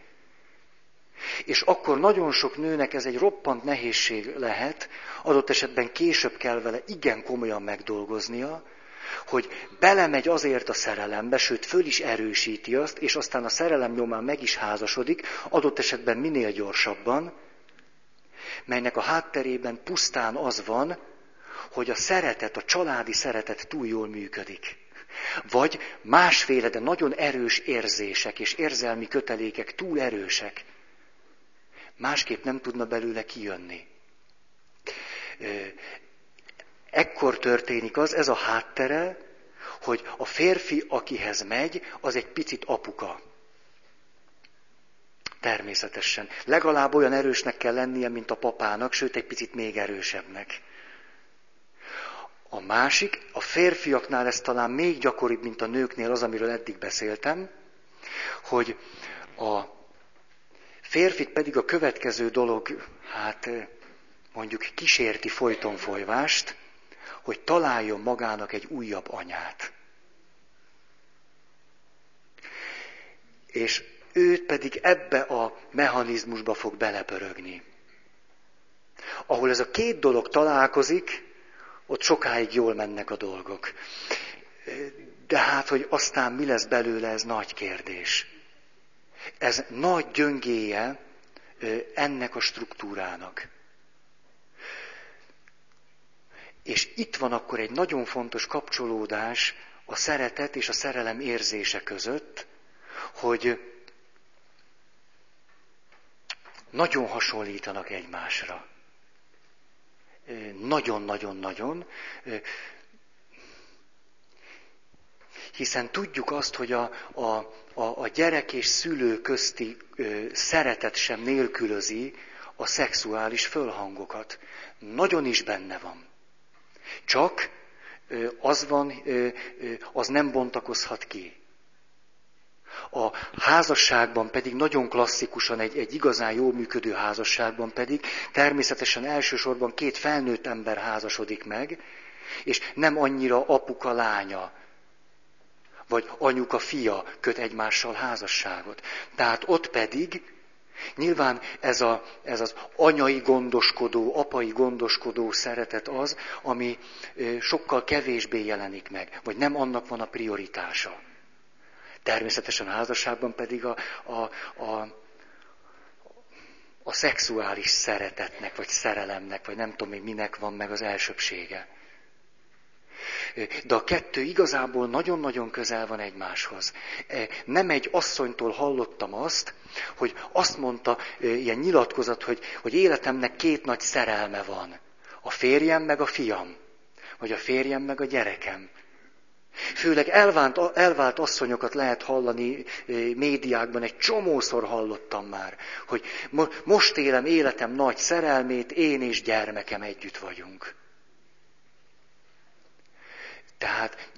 És akkor nagyon sok nőnek ez egy roppant nehézség lehet, adott esetben később kell vele igen komolyan megdolgoznia, hogy belemegy azért a szerelembe, sőt föl is erősíti azt, és aztán a szerelem nyomán meg is házasodik, adott esetben minél gyorsabban, melynek a hátterében pusztán az van, hogy a szeretet, a családi szeretet túl jól működik. Vagy másféle, de nagyon erős érzések és érzelmi kötelékek túl erősek. Másképp nem tudna belőle kijönni. Ekkor történik az, ez a háttere, hogy a férfi, akihez megy, az egy picit apuka. Természetesen. Legalább olyan erősnek kell lennie, mint a papának, sőt egy picit még erősebbnek. A másik, a férfiaknál ez talán még gyakoribb, mint a nőknél az, amiről eddig beszéltem, hogy a férfit pedig a következő dolog, hát mondjuk kísérti folyton folyvást, hogy találjon magának egy újabb anyát. És őt pedig ebbe a mechanizmusba fog belepörögni. Ahol ez a két dolog találkozik, ott sokáig jól mennek a dolgok. De hát, hogy aztán mi lesz belőle, ez nagy kérdés. Ez nagy gyöngéje ennek a struktúrának. És itt van akkor egy nagyon fontos kapcsolódás a szeretet és a szerelem érzése között, hogy nagyon hasonlítanak egymásra. Nagyon-nagyon-nagyon. Hiszen tudjuk azt, hogy a, a, a, gyerek és szülő közti szeretet sem nélkülözi a szexuális fölhangokat. Nagyon is benne van. Csak az van, az nem bontakozhat ki. A házasságban pedig nagyon klasszikusan, egy, egy igazán jól működő házasságban pedig természetesen elsősorban két felnőtt ember házasodik meg, és nem annyira apuka lánya, vagy anyuka fia köt egymással házasságot. Tehát ott pedig Nyilván ez, a, ez az anyai gondoskodó, apai gondoskodó szeretet az, ami sokkal kevésbé jelenik meg, vagy nem annak van a prioritása. Természetesen a házasságban pedig a, a, a, a szexuális szeretetnek, vagy szerelemnek, vagy nem tudom még minek van meg az elsőbsége. De a kettő igazából nagyon-nagyon közel van egymáshoz. Nem egy asszonytól hallottam azt, hogy azt mondta, ilyen nyilatkozat, hogy, hogy életemnek két nagy szerelme van. A férjem meg a fiam. Vagy a férjem meg a gyerekem. Főleg elvált, elvált asszonyokat lehet hallani médiákban, egy csomószor hallottam már, hogy most élem életem nagy szerelmét, én és gyermekem együtt vagyunk. Tehát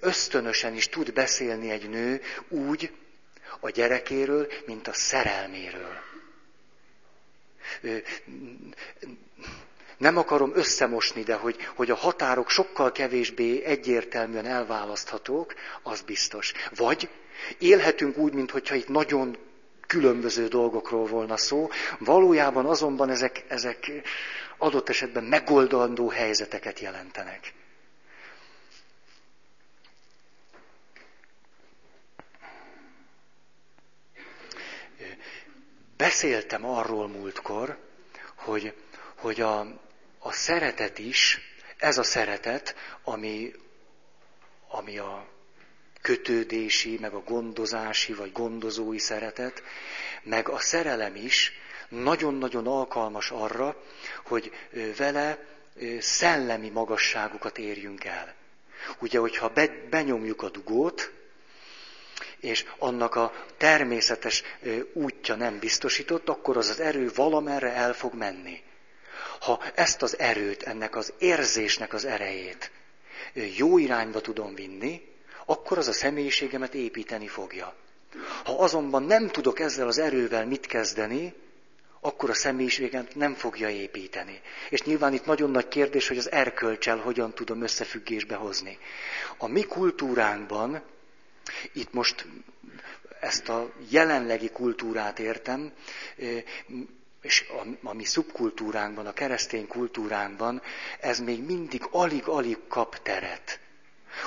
ösztönösen is tud beszélni egy nő úgy a gyerekéről, mint a szerelméről. Nem akarom összemosni, de hogy, hogy a határok sokkal kevésbé egyértelműen elválaszthatók, az biztos. Vagy élhetünk úgy, mintha itt nagyon különböző dolgokról volna szó, valójában azonban ezek, ezek adott esetben megoldandó helyzeteket jelentenek. Beszéltem arról múltkor, hogy, hogy a, a szeretet is, ez a szeretet, ami, ami a kötődési, meg a gondozási, vagy gondozói szeretet, meg a szerelem is nagyon-nagyon alkalmas arra, hogy vele szellemi magasságokat érjünk el. Ugye, hogyha be, benyomjuk a dugót, és annak a természetes útja nem biztosított, akkor az az erő valamerre el fog menni. Ha ezt az erőt, ennek az érzésnek az erejét jó irányba tudom vinni, akkor az a személyiségemet építeni fogja. Ha azonban nem tudok ezzel az erővel mit kezdeni, akkor a személyiségemet nem fogja építeni. És nyilván itt nagyon nagy kérdés, hogy az erkölcsel hogyan tudom összefüggésbe hozni. A mi kultúránkban itt most ezt a jelenlegi kultúrát értem, és a, a mi szubkultúránkban, a keresztény kultúránkban ez még mindig alig-alig kap teret.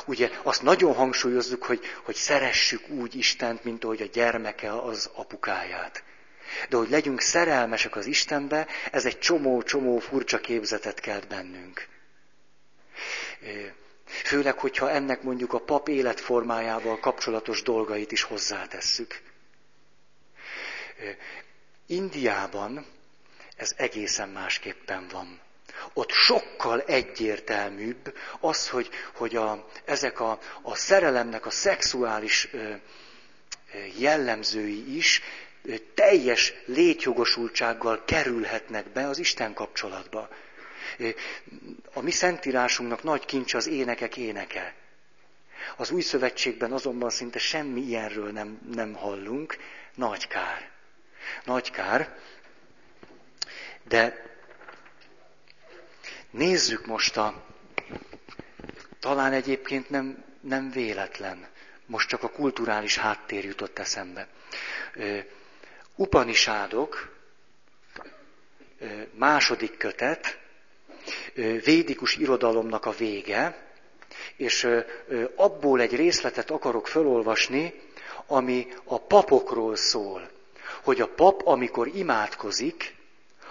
Ugye azt nagyon hangsúlyozzuk, hogy, hogy szeressük úgy Istent, mint ahogy a gyermeke az apukáját. De hogy legyünk szerelmesek az Istenbe, ez egy csomó-csomó furcsa képzetet kelt bennünk. Főleg, hogyha ennek mondjuk a pap életformájával kapcsolatos dolgait is hozzátesszük. Indiában ez egészen másképpen van. Ott sokkal egyértelműbb az, hogy, hogy a, ezek a, a szerelemnek a szexuális ö, jellemzői is teljes létjogosultsággal kerülhetnek be az Isten kapcsolatba. A mi szentírásunknak nagy kincs az énekek éneke. Az új szövetségben azonban szinte semmi ilyenről nem, nem hallunk. Nagy kár. Nagy kár. De nézzük most a, talán egyébként nem, nem véletlen, most csak a kulturális háttér jutott eszembe. Upanisádok, második kötet, védikus irodalomnak a vége, és abból egy részletet akarok felolvasni, ami a papokról szól. Hogy a pap, amikor imádkozik,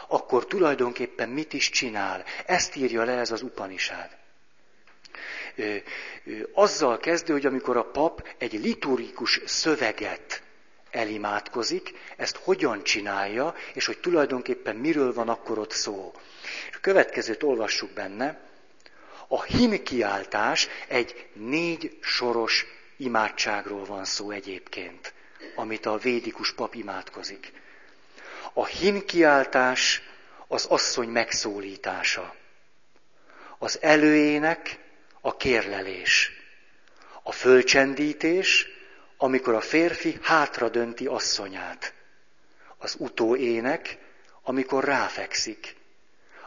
akkor tulajdonképpen mit is csinál. Ezt írja le ez az upanisád. Azzal kezdő, hogy amikor a pap egy liturgikus szöveget elimádkozik, ezt hogyan csinálja, és hogy tulajdonképpen miről van akkor ott szó. A következőt olvassuk benne. A himkiáltás egy négy soros imádságról van szó egyébként, amit a védikus pap imádkozik. A himkiáltás az asszony megszólítása. Az előének a kérlelés. A fölcsendítés, amikor a férfi hátra dönti asszonyát. Az utóének, amikor ráfekszik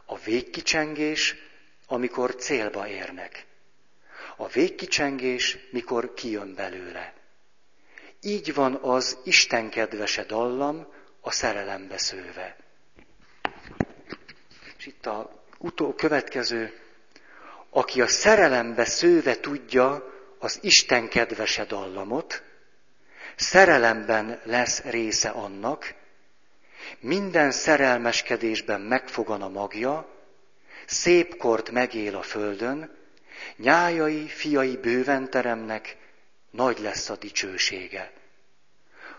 a végkicsengés, amikor célba érnek. A végkicsengés, mikor kijön belőle. Így van az Isten kedvese dallam, a szerelembe szőve. És itt a utó, következő, aki a szerelembe szőve tudja az Isten kedvese dallamot, szerelemben lesz része annak, minden szerelmeskedésben megfogan a magja, szép kort megél a földön, Nyájai, fiai bőven teremnek, nagy lesz a dicsősége.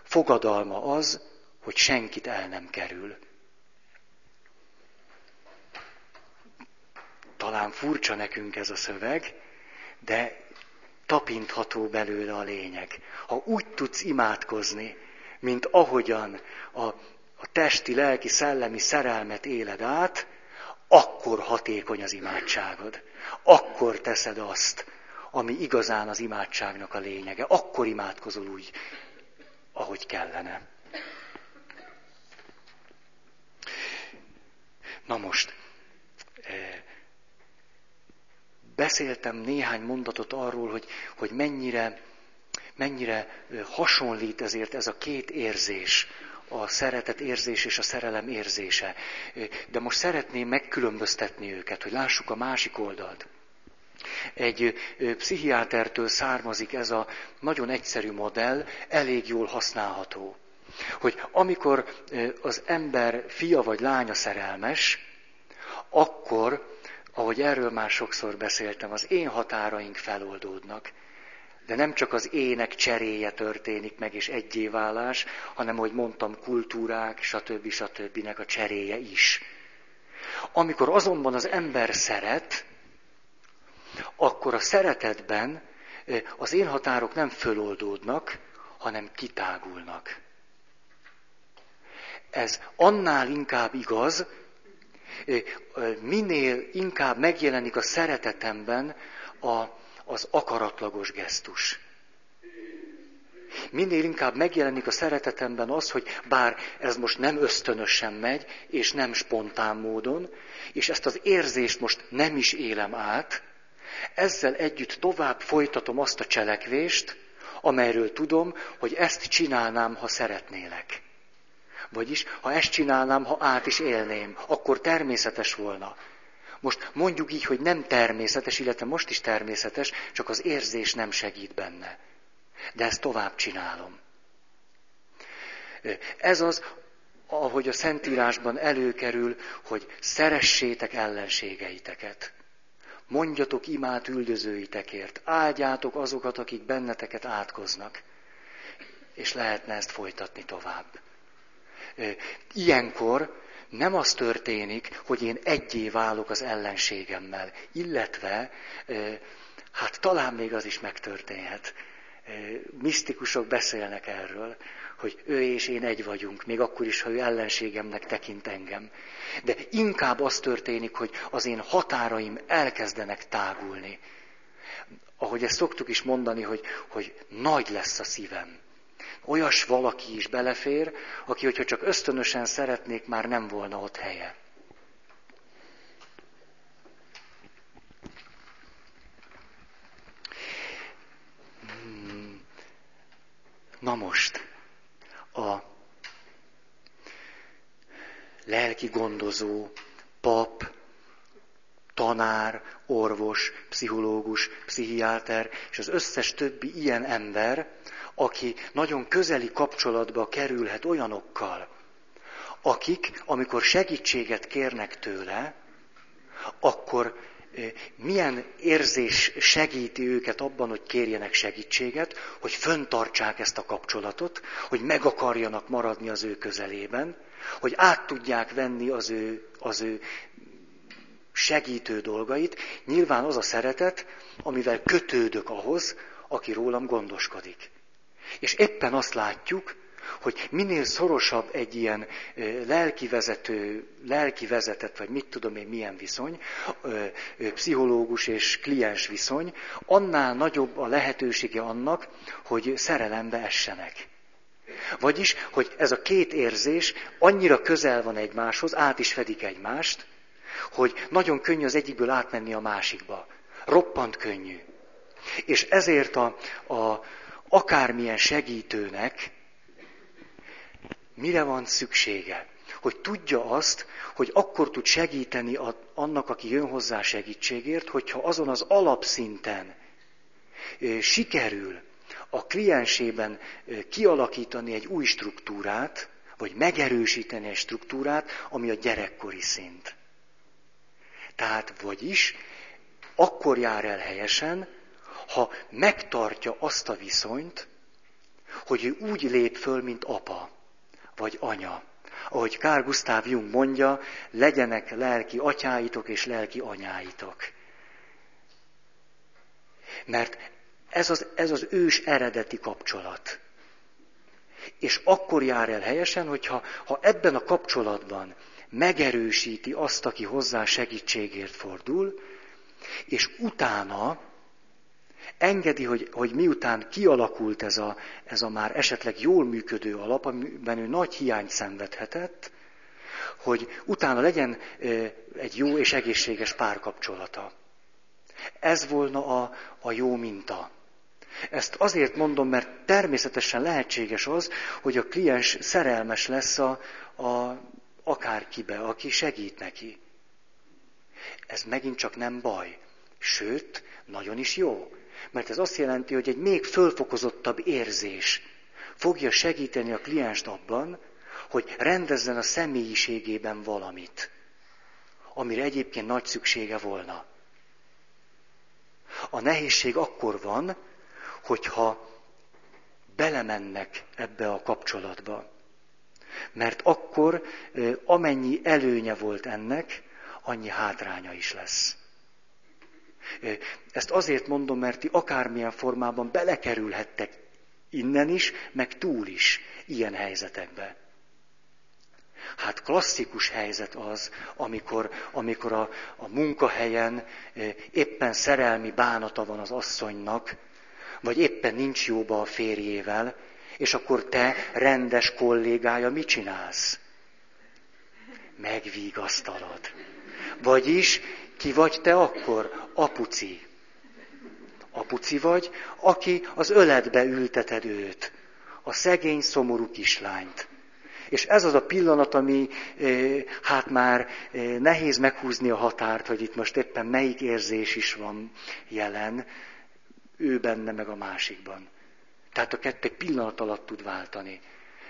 Fogadalma az, hogy senkit el nem kerül. Talán furcsa nekünk ez a szöveg, de tapintható belőle a lényeg. Ha úgy tudsz imádkozni, mint ahogyan a, a testi, lelki, szellemi szerelmet éled át, akkor hatékony az imádságod. Akkor teszed azt, ami igazán az imádságnak a lényege. Akkor imádkozol úgy, ahogy kellene. Na most, eh, beszéltem néhány mondatot arról, hogy, hogy mennyire, mennyire hasonlít ezért ez a két érzés, a szeretet érzés és a szerelem érzése. De most szeretném megkülönböztetni őket, hogy lássuk a másik oldalt. Egy pszichiátertől származik ez a nagyon egyszerű modell, elég jól használható. Hogy amikor az ember fia vagy lánya szerelmes, akkor ahogy erről már sokszor beszéltem, az én határaink feloldódnak. De nem csak az ének cseréje történik meg, és egyéválás, hanem, ahogy mondtam, kultúrák, stb. stb. a cseréje is. Amikor azonban az ember szeret, akkor a szeretetben az én határok nem föloldódnak, hanem kitágulnak. Ez annál inkább igaz, minél inkább megjelenik a szeretetemben a, az akaratlagos gesztus. Minél inkább megjelenik a szeretetemben az, hogy bár ez most nem ösztönösen megy, és nem spontán módon, és ezt az érzést most nem is élem át, ezzel együtt tovább folytatom azt a cselekvést, amelyről tudom, hogy ezt csinálnám, ha szeretnélek. Vagyis, ha ezt csinálnám, ha át is élném, akkor természetes volna. Most mondjuk így, hogy nem természetes, illetve most is természetes, csak az érzés nem segít benne. De ezt tovább csinálom. Ez az, ahogy a Szentírásban előkerül, hogy szeressétek ellenségeiteket. Mondjatok imát üldözőitekért, áldjátok azokat, akik benneteket átkoznak. És lehetne ezt folytatni tovább. Ilyenkor nem az történik, hogy én egyé válok az ellenségemmel, illetve, hát talán még az is megtörténhet. Misztikusok beszélnek erről, hogy ő és én egy vagyunk, még akkor is, ha ő ellenségemnek tekint engem. De inkább az történik, hogy az én határaim elkezdenek tágulni. Ahogy ezt szoktuk is mondani, hogy, hogy nagy lesz a szívem. Olyas valaki is belefér, aki, hogyha csak ösztönösen szeretnék, már nem volna ott helye. Hmm. Na most, a lelki gondozó, pap, tanár, orvos, pszichológus, pszichiáter, és az összes többi ilyen ember, aki nagyon közeli kapcsolatba kerülhet olyanokkal, akik, amikor segítséget kérnek tőle, akkor milyen érzés segíti őket abban, hogy kérjenek segítséget, hogy föntartsák ezt a kapcsolatot, hogy meg akarjanak maradni az ő közelében, hogy át tudják venni az ő, az ő segítő dolgait. Nyilván az a szeretet, amivel kötődök ahhoz, aki rólam gondoskodik. És éppen azt látjuk, hogy minél szorosabb egy ilyen lelkivezető, lelkivezetett, vagy mit tudom én milyen viszony, pszichológus és kliens viszony, annál nagyobb a lehetősége annak, hogy szerelembe essenek. Vagyis, hogy ez a két érzés annyira közel van egymáshoz, át is fedik egymást, hogy nagyon könnyű az egyikből átmenni a másikba. Roppant könnyű. És ezért a, a, akármilyen segítőnek mire van szüksége. Hogy tudja azt, hogy akkor tud segíteni annak, aki jön hozzá segítségért, hogyha azon az alapszinten sikerül a kliensében kialakítani egy új struktúrát, vagy megerősíteni egy struktúrát, ami a gyerekkori szint. Tehát vagyis akkor jár el helyesen, ha megtartja azt a viszonyt, hogy ő úgy lép föl, mint apa vagy anya. Ahogy Kár Gustav Jung mondja, legyenek lelki atyáitok és lelki anyáitok. Mert ez az, ez az ős eredeti kapcsolat. És akkor jár el helyesen, hogyha ha ebben a kapcsolatban megerősíti azt, aki hozzá segítségért fordul, és utána engedi, hogy, hogy miután kialakult ez a, ez a már esetleg jól működő alap, amiben ő nagy hiányt szenvedhetett, hogy utána legyen egy jó és egészséges párkapcsolata. Ez volna a, a jó minta. Ezt azért mondom, mert természetesen lehetséges az, hogy a kliens szerelmes lesz a, a akárkibe, aki segít neki. Ez megint csak nem baj. Sőt, nagyon is jó. Mert ez azt jelenti, hogy egy még fölfokozottabb érzés fogja segíteni a klienst abban, hogy rendezzen a személyiségében valamit, amire egyébként nagy szüksége volna. A nehézség akkor van, hogyha belemennek ebbe a kapcsolatba. Mert akkor amennyi előnye volt ennek, annyi hátránya is lesz. Ezt azért mondom, mert ti akármilyen formában belekerülhettek innen is, meg túl is ilyen helyzetekbe. Hát klasszikus helyzet az, amikor, amikor a, a munkahelyen éppen szerelmi bánata van az asszonynak, vagy éppen nincs jóba a férjével, és akkor te, rendes kollégája, mit csinálsz? Megvigasztalod. Vagyis ki vagy te akkor? Apuci. Apuci vagy, aki az öletbe ülteted őt. A szegény, szomorú kislányt. És ez az a pillanat, ami hát már nehéz meghúzni a határt, hogy itt most éppen melyik érzés is van jelen, ő benne meg a másikban. Tehát a kettő pillanat alatt tud váltani.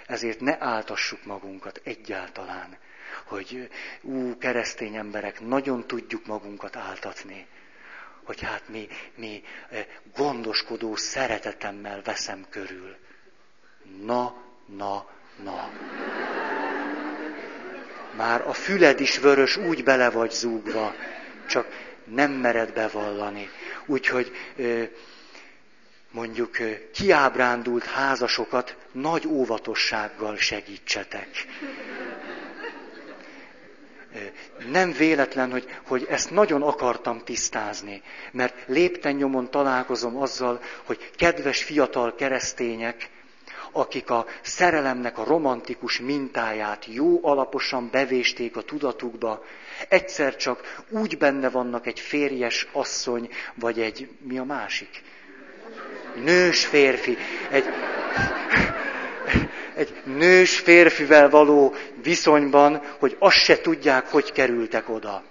Ezért ne áltassuk magunkat egyáltalán hogy ú, keresztény emberek, nagyon tudjuk magunkat áltatni, hogy hát mi, mi gondoskodó szeretetemmel veszem körül. Na, na, na. Már a füled is vörös, úgy bele vagy zúgva, csak nem mered bevallani. Úgyhogy mondjuk kiábrándult házasokat nagy óvatossággal segítsetek nem véletlen, hogy, hogy ezt nagyon akartam tisztázni, mert lépten nyomon találkozom azzal, hogy kedves fiatal keresztények, akik a szerelemnek a romantikus mintáját jó alaposan bevésték a tudatukba, egyszer csak úgy benne vannak egy férjes asszony, vagy egy, mi a másik? Nős férfi. Egy, egy nős férfivel való viszonyban, hogy azt se tudják, hogy kerültek oda.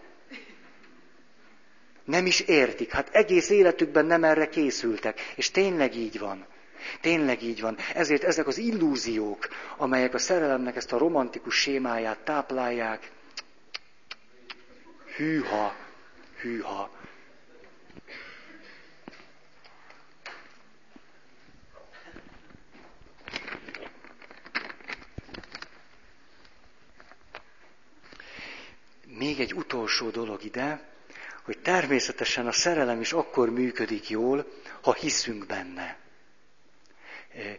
Nem is értik. Hát egész életükben nem erre készültek. És tényleg így van. Tényleg így van. Ezért ezek az illúziók, amelyek a szerelemnek ezt a romantikus sémáját táplálják, hűha, hűha. Még egy utolsó dolog ide, hogy természetesen a szerelem is akkor működik jól, ha hiszünk benne. E,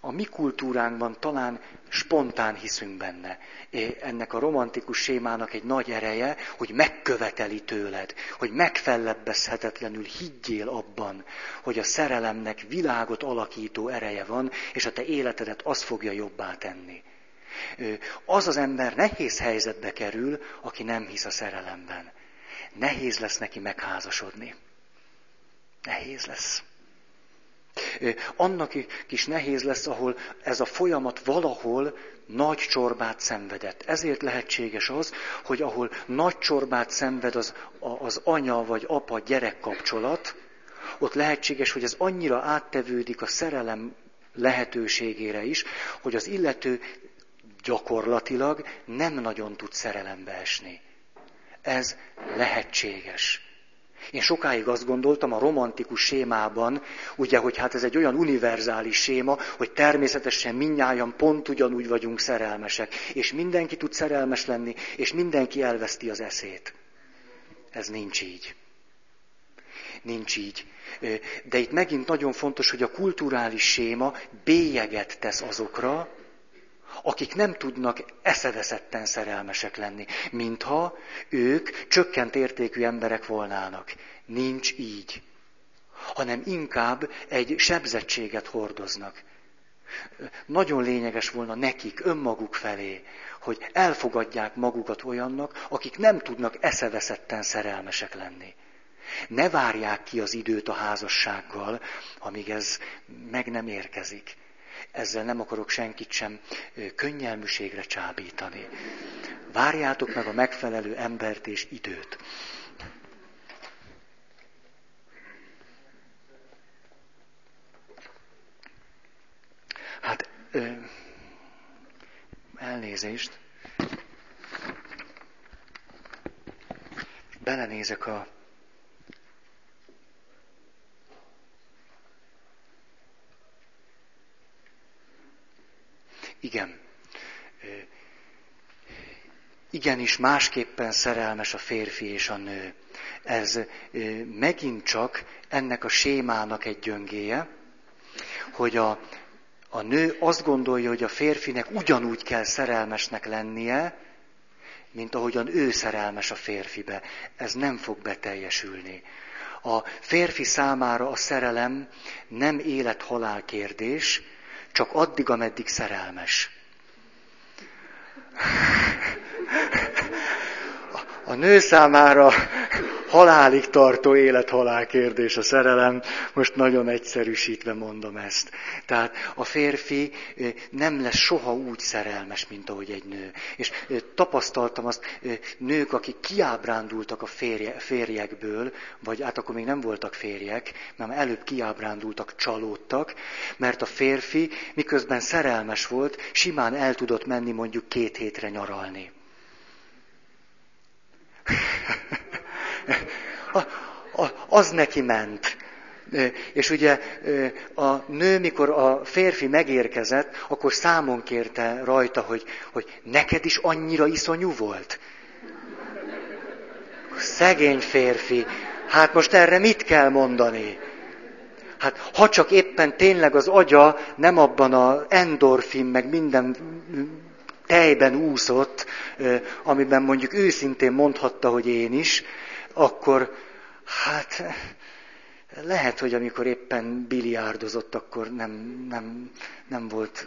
a mi kultúránkban talán spontán hiszünk benne. E, ennek a romantikus sémának egy nagy ereje, hogy megköveteli tőled, hogy megfellebbezhetetlenül higgyél abban, hogy a szerelemnek világot alakító ereje van, és a te életedet az fogja jobbá tenni. Az az ember nehéz helyzetbe kerül, aki nem hisz a szerelemben. Nehéz lesz neki megházasodni. Nehéz lesz. Annak is nehéz lesz, ahol ez a folyamat valahol nagy csorbát szenvedett. Ezért lehetséges az, hogy ahol nagy csorbát szenved az, az anya vagy apa gyerek kapcsolat, ott lehetséges, hogy ez annyira áttevődik a szerelem lehetőségére is, hogy az illető gyakorlatilag nem nagyon tud szerelembe esni. Ez lehetséges. Én sokáig azt gondoltam a romantikus sémában, ugye, hogy hát ez egy olyan univerzális séma, hogy természetesen minnyáján pont ugyanúgy vagyunk szerelmesek, és mindenki tud szerelmes lenni, és mindenki elveszti az eszét. Ez nincs így. Nincs így. De itt megint nagyon fontos, hogy a kulturális séma bélyeget tesz azokra, akik nem tudnak eszeveszetten szerelmesek lenni, mintha ők csökkent értékű emberek volnának. Nincs így, hanem inkább egy sebzettséget hordoznak. Nagyon lényeges volna nekik, önmaguk felé, hogy elfogadják magukat olyannak, akik nem tudnak eszeveszetten szerelmesek lenni. Ne várják ki az időt a házassággal, amíg ez meg nem érkezik. Ezzel nem akarok senkit sem könnyelműségre csábítani. Várjátok meg a megfelelő embert és időt. Hát, ö, elnézést. Belenézek a Igen. Igenis másképpen szerelmes a férfi és a nő. Ez megint csak ennek a sémának egy gyöngéje, hogy a, a nő azt gondolja, hogy a férfinek ugyanúgy kell szerelmesnek lennie, mint ahogyan ő szerelmes a férfibe. Ez nem fog beteljesülni. A férfi számára a szerelem nem élet-halál kérdés, csak addig, ameddig szerelmes. A nő számára halálig tartó élet-halál kérdés a szerelem, most nagyon egyszerűsítve mondom ezt. Tehát a férfi nem lesz soha úgy szerelmes, mint ahogy egy nő. És tapasztaltam azt, nők, akik kiábrándultak a férje, férjekből, vagy hát akkor még nem voltak férjek, mert előbb kiábrándultak, csalódtak, mert a férfi miközben szerelmes volt, simán el tudott menni mondjuk két hétre nyaralni. Az neki ment. És ugye a nő, mikor a férfi megérkezett, akkor számon kérte rajta, hogy, hogy neked is annyira iszonyú volt. Szegény férfi. Hát most erre mit kell mondani? Hát ha csak éppen tényleg az agya nem abban a endorfin, meg minden tejben úszott, amiben mondjuk őszintén mondhatta, hogy én is, akkor hát lehet, hogy amikor éppen biliárdozott, akkor nem, nem, nem volt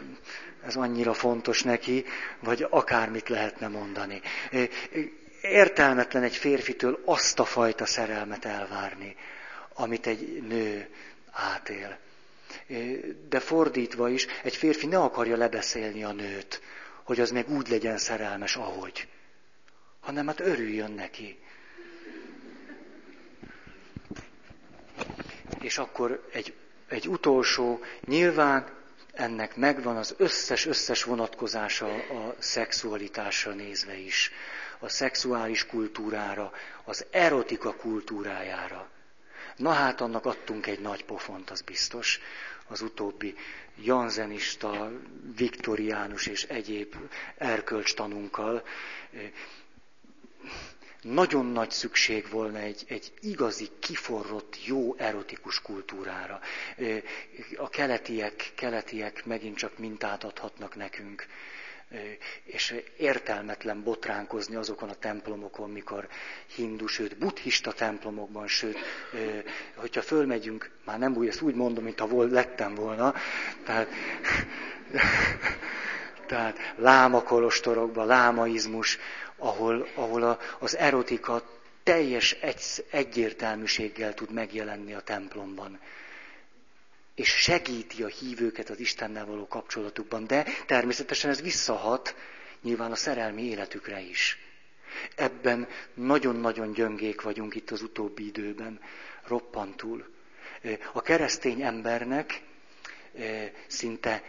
ez annyira fontos neki, vagy akármit lehetne mondani. Értelmetlen egy férfitől azt a fajta szerelmet elvárni, amit egy nő átél. De fordítva is, egy férfi ne akarja lebeszélni a nőt, hogy az meg úgy legyen szerelmes, ahogy. Hanem hát örüljön neki. És akkor egy, egy utolsó, nyilván ennek megvan az összes-összes vonatkozása a szexualitásra nézve is, a szexuális kultúrára, az erotika kultúrájára. Na hát annak adtunk egy nagy pofont, az biztos, az utóbbi janzenista, viktoriánus és egyéb erkölcstanunkkal. Nagyon nagy szükség volna egy, egy igazi, kiforrott, jó erotikus kultúrára. A keletiek, keletiek megint csak mintát adhatnak nekünk és értelmetlen botránkozni azokon a templomokon, mikor hindu, sőt buddhista templomokban, sőt, hogyha fölmegyünk, már nem úgy, ezt úgy mondom, mintha vol, lettem volna, tehát, tehát lámakolostorokban, lámaizmus, ahol, ahol a, az erotika teljes egy, egyértelműséggel tud megjelenni a templomban és segíti a hívőket az Istennel való kapcsolatukban, de természetesen ez visszahat nyilván a szerelmi életükre is. Ebben nagyon-nagyon gyöngék vagyunk itt az utóbbi időben, roppantul. A keresztény embernek szinte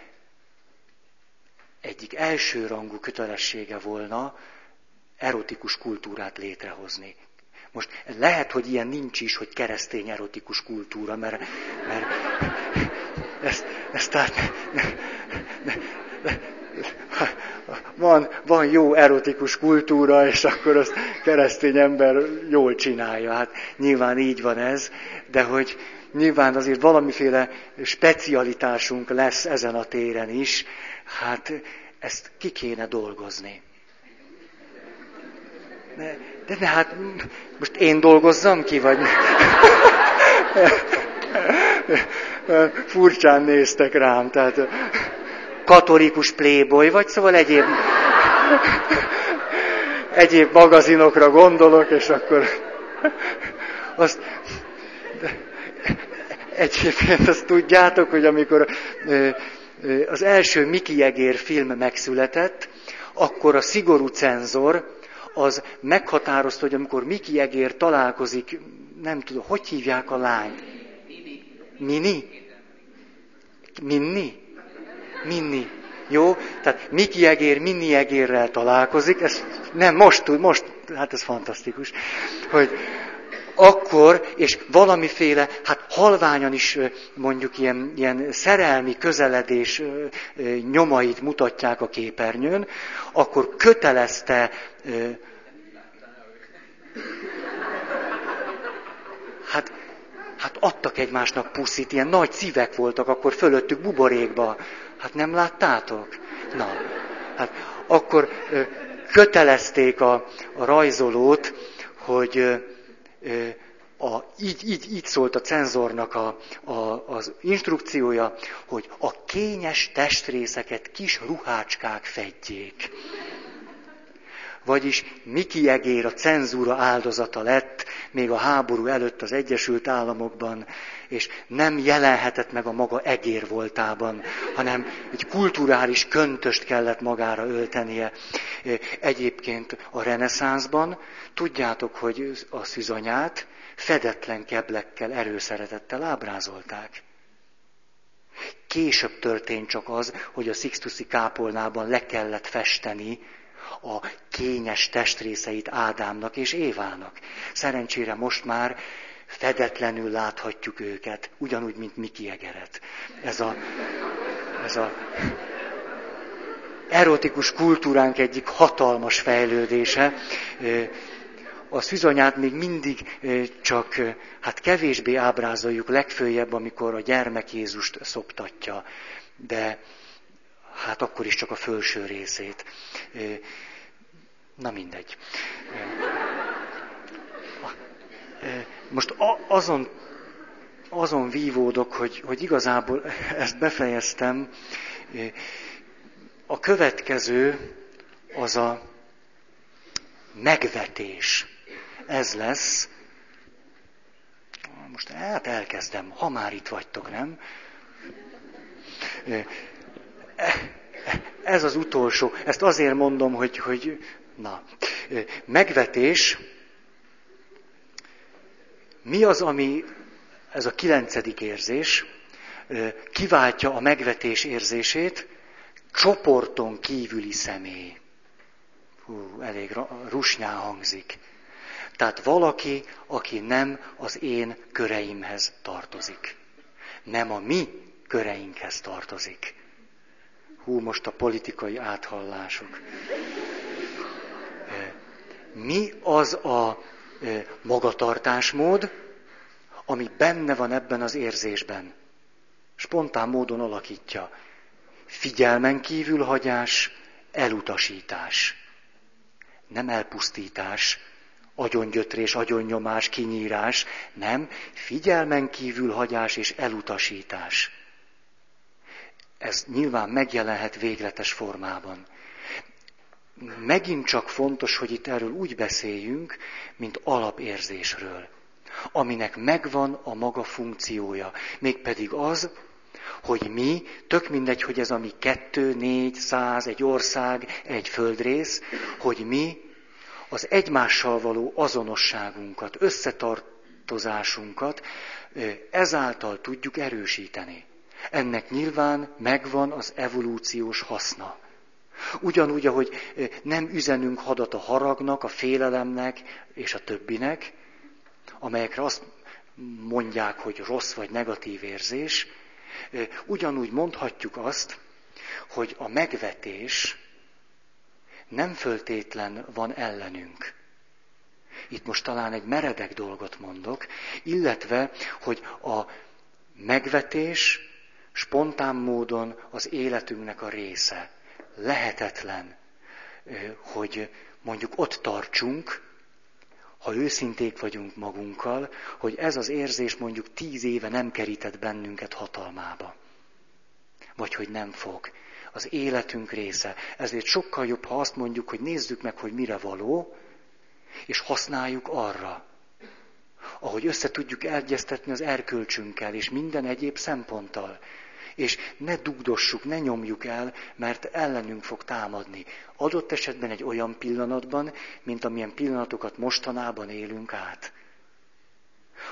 egyik elsőrangú kötelessége volna erotikus kultúrát létrehozni. Most lehet, hogy ilyen nincs is, hogy keresztény erotikus kultúra, mert, mert ezt, ezt tehát ne, ne, ne, van, van jó erotikus kultúra, és akkor azt keresztény ember jól csinálja. Hát nyilván így van ez, de hogy nyilván azért valamiféle specialitásunk lesz ezen a téren is, hát ezt ki kéne dolgozni. De, de, hát most én dolgozzam ki, vagy... Furcsán néztek rám, tehát katolikus playboy, vagy szóval egyéb, egyéb magazinokra gondolok, és akkor azt, egyébként azt tudjátok, hogy amikor az első Miki Jegér film megszületett, akkor a szigorú cenzor az meghatározta, hogy amikor Miki Jegér találkozik, nem tudom, hogy hívják a lányt? Mini? Minni? Minni. Jó? Tehát Miki Egér, Minni Egérrel találkozik, ez nem most tud, most, hát ez fantasztikus, hogy akkor, és valamiféle, hát halványan is mondjuk ilyen, ilyen szerelmi közeledés nyomait mutatják a képernyőn, akkor kötelezte hát, hát adtak egymásnak puszit, ilyen nagy szívek voltak akkor fölöttük buborékba. Hát nem láttátok? Na, hát akkor kötelezték a, a rajzolót, hogy a, így, így, így szólt a cenzornak a, a, az instrukciója, hogy a kényes testrészeket kis ruhácskák fedjék. Vagyis Miki Egér a cenzúra áldozata lett, még a háború előtt az Egyesült Államokban, és nem jelenhetett meg a maga egér voltában, hanem egy kulturális köntöst kellett magára öltenie. Egyébként a reneszánszban tudjátok, hogy a szüzanyát fedetlen keblekkel, erőszeretettel ábrázolták. Később történt csak az, hogy a Sixtusi kápolnában le kellett festeni a kényes testrészeit Ádámnak és Évának. Szerencsére most már fedetlenül láthatjuk őket, ugyanúgy, mint Miki Egeret. Ez a, ez a erotikus kultúránk egyik hatalmas fejlődése. A szüzanyát még mindig csak, hát kevésbé ábrázoljuk legfőjebb, amikor a gyermek Jézust szoptatja, de hát akkor is csak a felső részét. Na mindegy. Most azon, azon vívódok, hogy, hogy igazából ezt befejeztem. A következő az a megvetés. Ez lesz. Most hát elkezdem, ha már itt vagytok, nem? Ez az utolsó. Ezt azért mondom, hogy, hogy na, megvetés, mi az, ami, ez a kilencedik érzés, kiváltja a megvetés érzését, csoporton kívüli személy. Hú, elég rusnyá hangzik. Tehát valaki, aki nem az én köreimhez tartozik. Nem a mi köreinkhez tartozik. Hú, most a politikai áthallások. Mi az a magatartásmód, ami benne van ebben az érzésben? Spontán módon alakítja. Figyelmen kívül hagyás, elutasítás. Nem elpusztítás, agyongyötrés, agyonnyomás, kinyírás, nem, figyelmen kívül hagyás és elutasítás ez nyilván megjelenhet végletes formában. Megint csak fontos, hogy itt erről úgy beszéljünk, mint alapérzésről, aminek megvan a maga funkciója. Mégpedig az, hogy mi, tök mindegy, hogy ez a mi kettő, négy, száz, egy ország, egy földrész, hogy mi az egymással való azonosságunkat, összetartozásunkat ezáltal tudjuk erősíteni. Ennek nyilván megvan az evolúciós haszna. Ugyanúgy, ahogy nem üzenünk hadat a haragnak, a félelemnek és a többinek, amelyekre azt mondják, hogy rossz vagy negatív érzés, ugyanúgy mondhatjuk azt, hogy a megvetés nem föltétlen van ellenünk. Itt most talán egy meredek dolgot mondok, illetve, hogy a megvetés spontán módon az életünknek a része. Lehetetlen, hogy mondjuk ott tartsunk, ha őszinték vagyunk magunkkal, hogy ez az érzés mondjuk tíz éve nem kerített bennünket hatalmába. Vagy hogy nem fog. Az életünk része. Ezért sokkal jobb, ha azt mondjuk, hogy nézzük meg, hogy mire való, és használjuk arra. Ahogy össze tudjuk egyeztetni az erkölcsünkkel és minden egyéb szemponttal és ne dugdossuk, ne nyomjuk el, mert ellenünk fog támadni. Adott esetben egy olyan pillanatban, mint amilyen pillanatokat mostanában élünk át.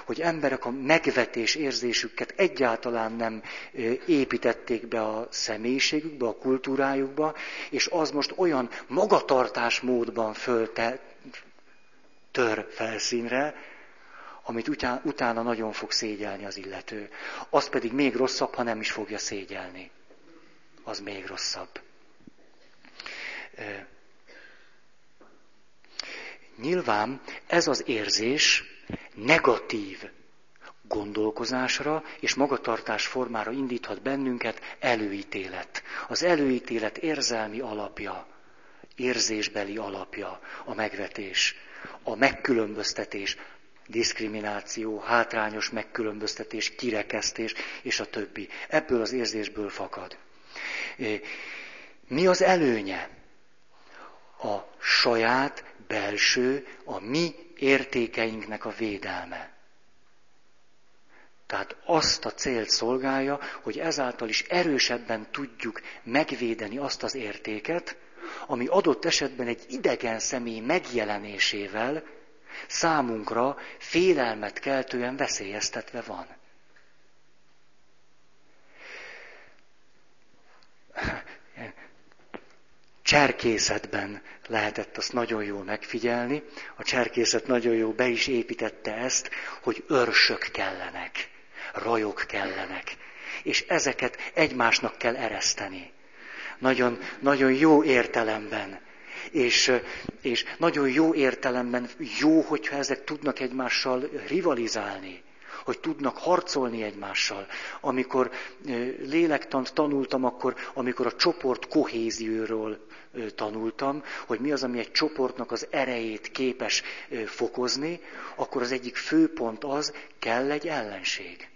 Hogy emberek a megvetés érzésüket egyáltalán nem építették be a személyiségükbe, a kultúrájukba, és az most olyan magatartás módban fölte, tör felszínre, amit utána nagyon fog szégyelni az illető. Az pedig még rosszabb, ha nem is fogja szégyelni. Az még rosszabb. Nyilván ez az érzés negatív gondolkozásra és magatartás formára indíthat bennünket előítélet. Az előítélet érzelmi alapja, érzésbeli alapja a megvetés, a megkülönböztetés, diszkrimináció, hátrányos megkülönböztetés, kirekesztés, és a többi. Ebből az érzésből fakad. Mi az előnye? A saját belső, a mi értékeinknek a védelme. Tehát azt a célt szolgálja, hogy ezáltal is erősebben tudjuk megvédeni azt az értéket, ami adott esetben egy idegen személy megjelenésével számunkra félelmet keltően veszélyeztetve van. Cserkészetben lehetett azt nagyon jól megfigyelni. A cserkészet nagyon jó be is építette ezt, hogy őrsök kellenek, rajok kellenek. És ezeket egymásnak kell ereszteni. Nagyon, nagyon jó értelemben és, és nagyon jó értelemben jó, hogyha ezek tudnak egymással rivalizálni, hogy tudnak harcolni egymással. Amikor lélektant tanultam, akkor, amikor a csoport kohézióról tanultam, hogy mi az, ami egy csoportnak az erejét képes fokozni, akkor az egyik főpont az, kell egy ellenség.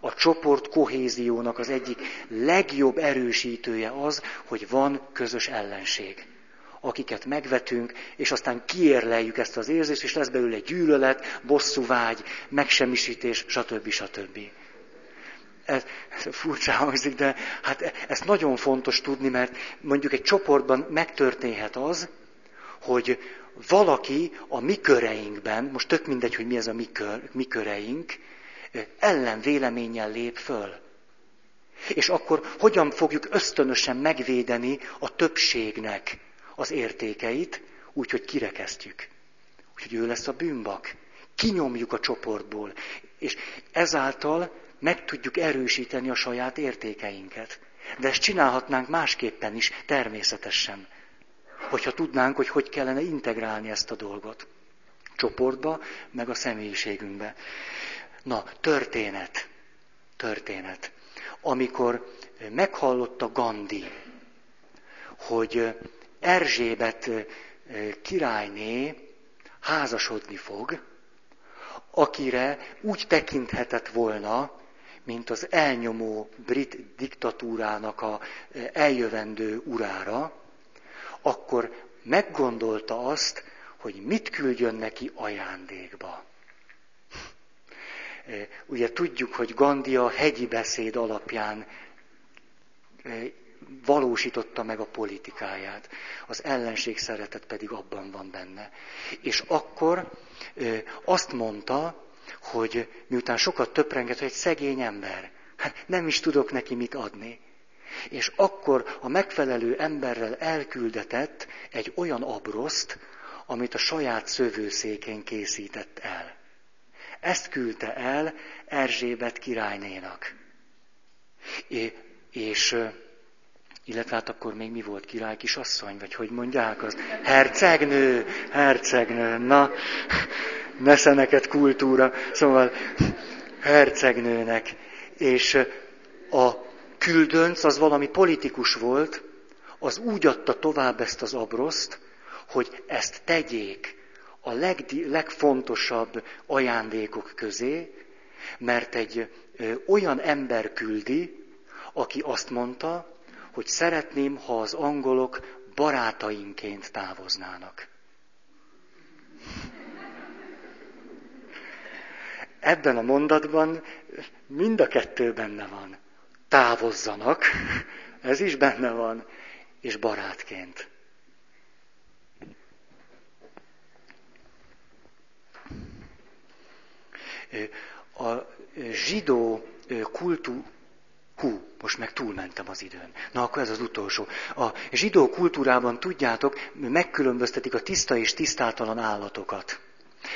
A csoport kohéziónak az egyik legjobb erősítője az, hogy van közös ellenség akiket megvetünk, és aztán kiérleljük ezt az érzést, és lesz belőle gyűlölet, bosszúvágy, megsemmisítés, stb. stb. Ez, ez furcsa hangzik, de hát ezt nagyon fontos tudni, mert mondjuk egy csoportban megtörténhet az, hogy valaki a mi köreinkben, most tök mindegy, hogy mi ez a mi, kör, mi köreink, ellen véleménnyel lép föl. És akkor hogyan fogjuk ösztönösen megvédeni a többségnek az értékeit, úgyhogy kirekesztjük. Úgyhogy ő lesz a bűnbak. Kinyomjuk a csoportból, és ezáltal meg tudjuk erősíteni a saját értékeinket. De ezt csinálhatnánk másképpen is, természetesen. Hogyha tudnánk, hogy hogy kellene integrálni ezt a dolgot. Csoportba, meg a személyiségünkbe. Na, történet. Történet. Amikor meghallotta Gandhi, hogy Erzsébet királyné házasodni fog, akire úgy tekinthetett volna, mint az elnyomó brit diktatúrának a eljövendő urára, akkor meggondolta azt, hogy mit küldjön neki ajándékba. Ugye tudjuk, hogy Gandhi a hegyi beszéd alapján valósította meg a politikáját. Az ellenség szeretet pedig abban van benne. És akkor ö, azt mondta, hogy miután sokat töprengett, hogy egy szegény ember, hát nem is tudok neki mit adni. És akkor a megfelelő emberrel elküldetett egy olyan abroszt, amit a saját szövőszékén készített el. Ezt küldte el Erzsébet királynénak. É, és, illetve hát akkor még mi volt király kisasszony, vagy hogy mondják az? Hercegnő, hercegnő, na, neszeneket kultúra, szóval hercegnőnek. És a küldönc az valami politikus volt, az úgy adta tovább ezt az abroszt, hogy ezt tegyék a legdi, legfontosabb ajándékok közé, mert egy ö, olyan ember küldi, aki azt mondta, hogy szeretném, ha az angolok barátainként távoznának. Ebben a mondatban mind a kettő benne van. Távozzanak, ez is benne van, és barátként. A zsidó kultú, hú, most meg túlmentem az időn. Na, akkor ez az utolsó. A zsidó kultúrában, tudjátok, megkülönböztetik a tiszta és tisztátalan állatokat.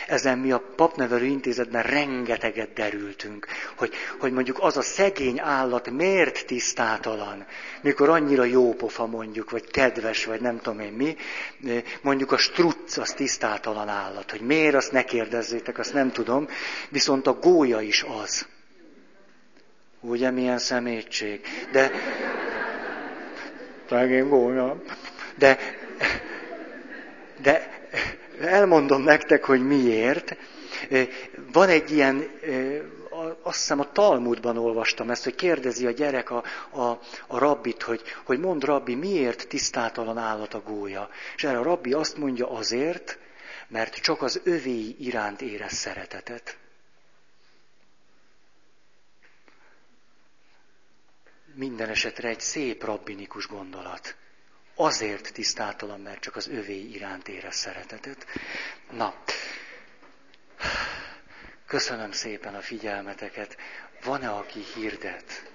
Ezen mi a papnevelő intézetben rengeteget derültünk, hogy, hogy mondjuk az a szegény állat miért tisztátalan, mikor annyira jó pofa mondjuk, vagy kedves, vagy nem tudom én mi, mondjuk a struc az tisztátalan állat, hogy miért azt ne kérdezzétek, azt nem tudom, viszont a gólya is az. Ugye milyen szemétség. De, szegény gólya. De, de elmondom nektek, hogy miért. Van egy ilyen, azt hiszem a Talmudban olvastam ezt, hogy kérdezi a gyerek a, a, a rabbit, hogy, hogy mond rabbi, miért tisztátalan állat a gólya. És erre a rabbi azt mondja azért, mert csak az övéi iránt érez szeretetet. Minden esetre egy szép rabbinikus gondolat azért tisztátalan, mert csak az övé iránt érez szeretetet. Na, köszönöm szépen a figyelmeteket. Van-e, aki hirdet?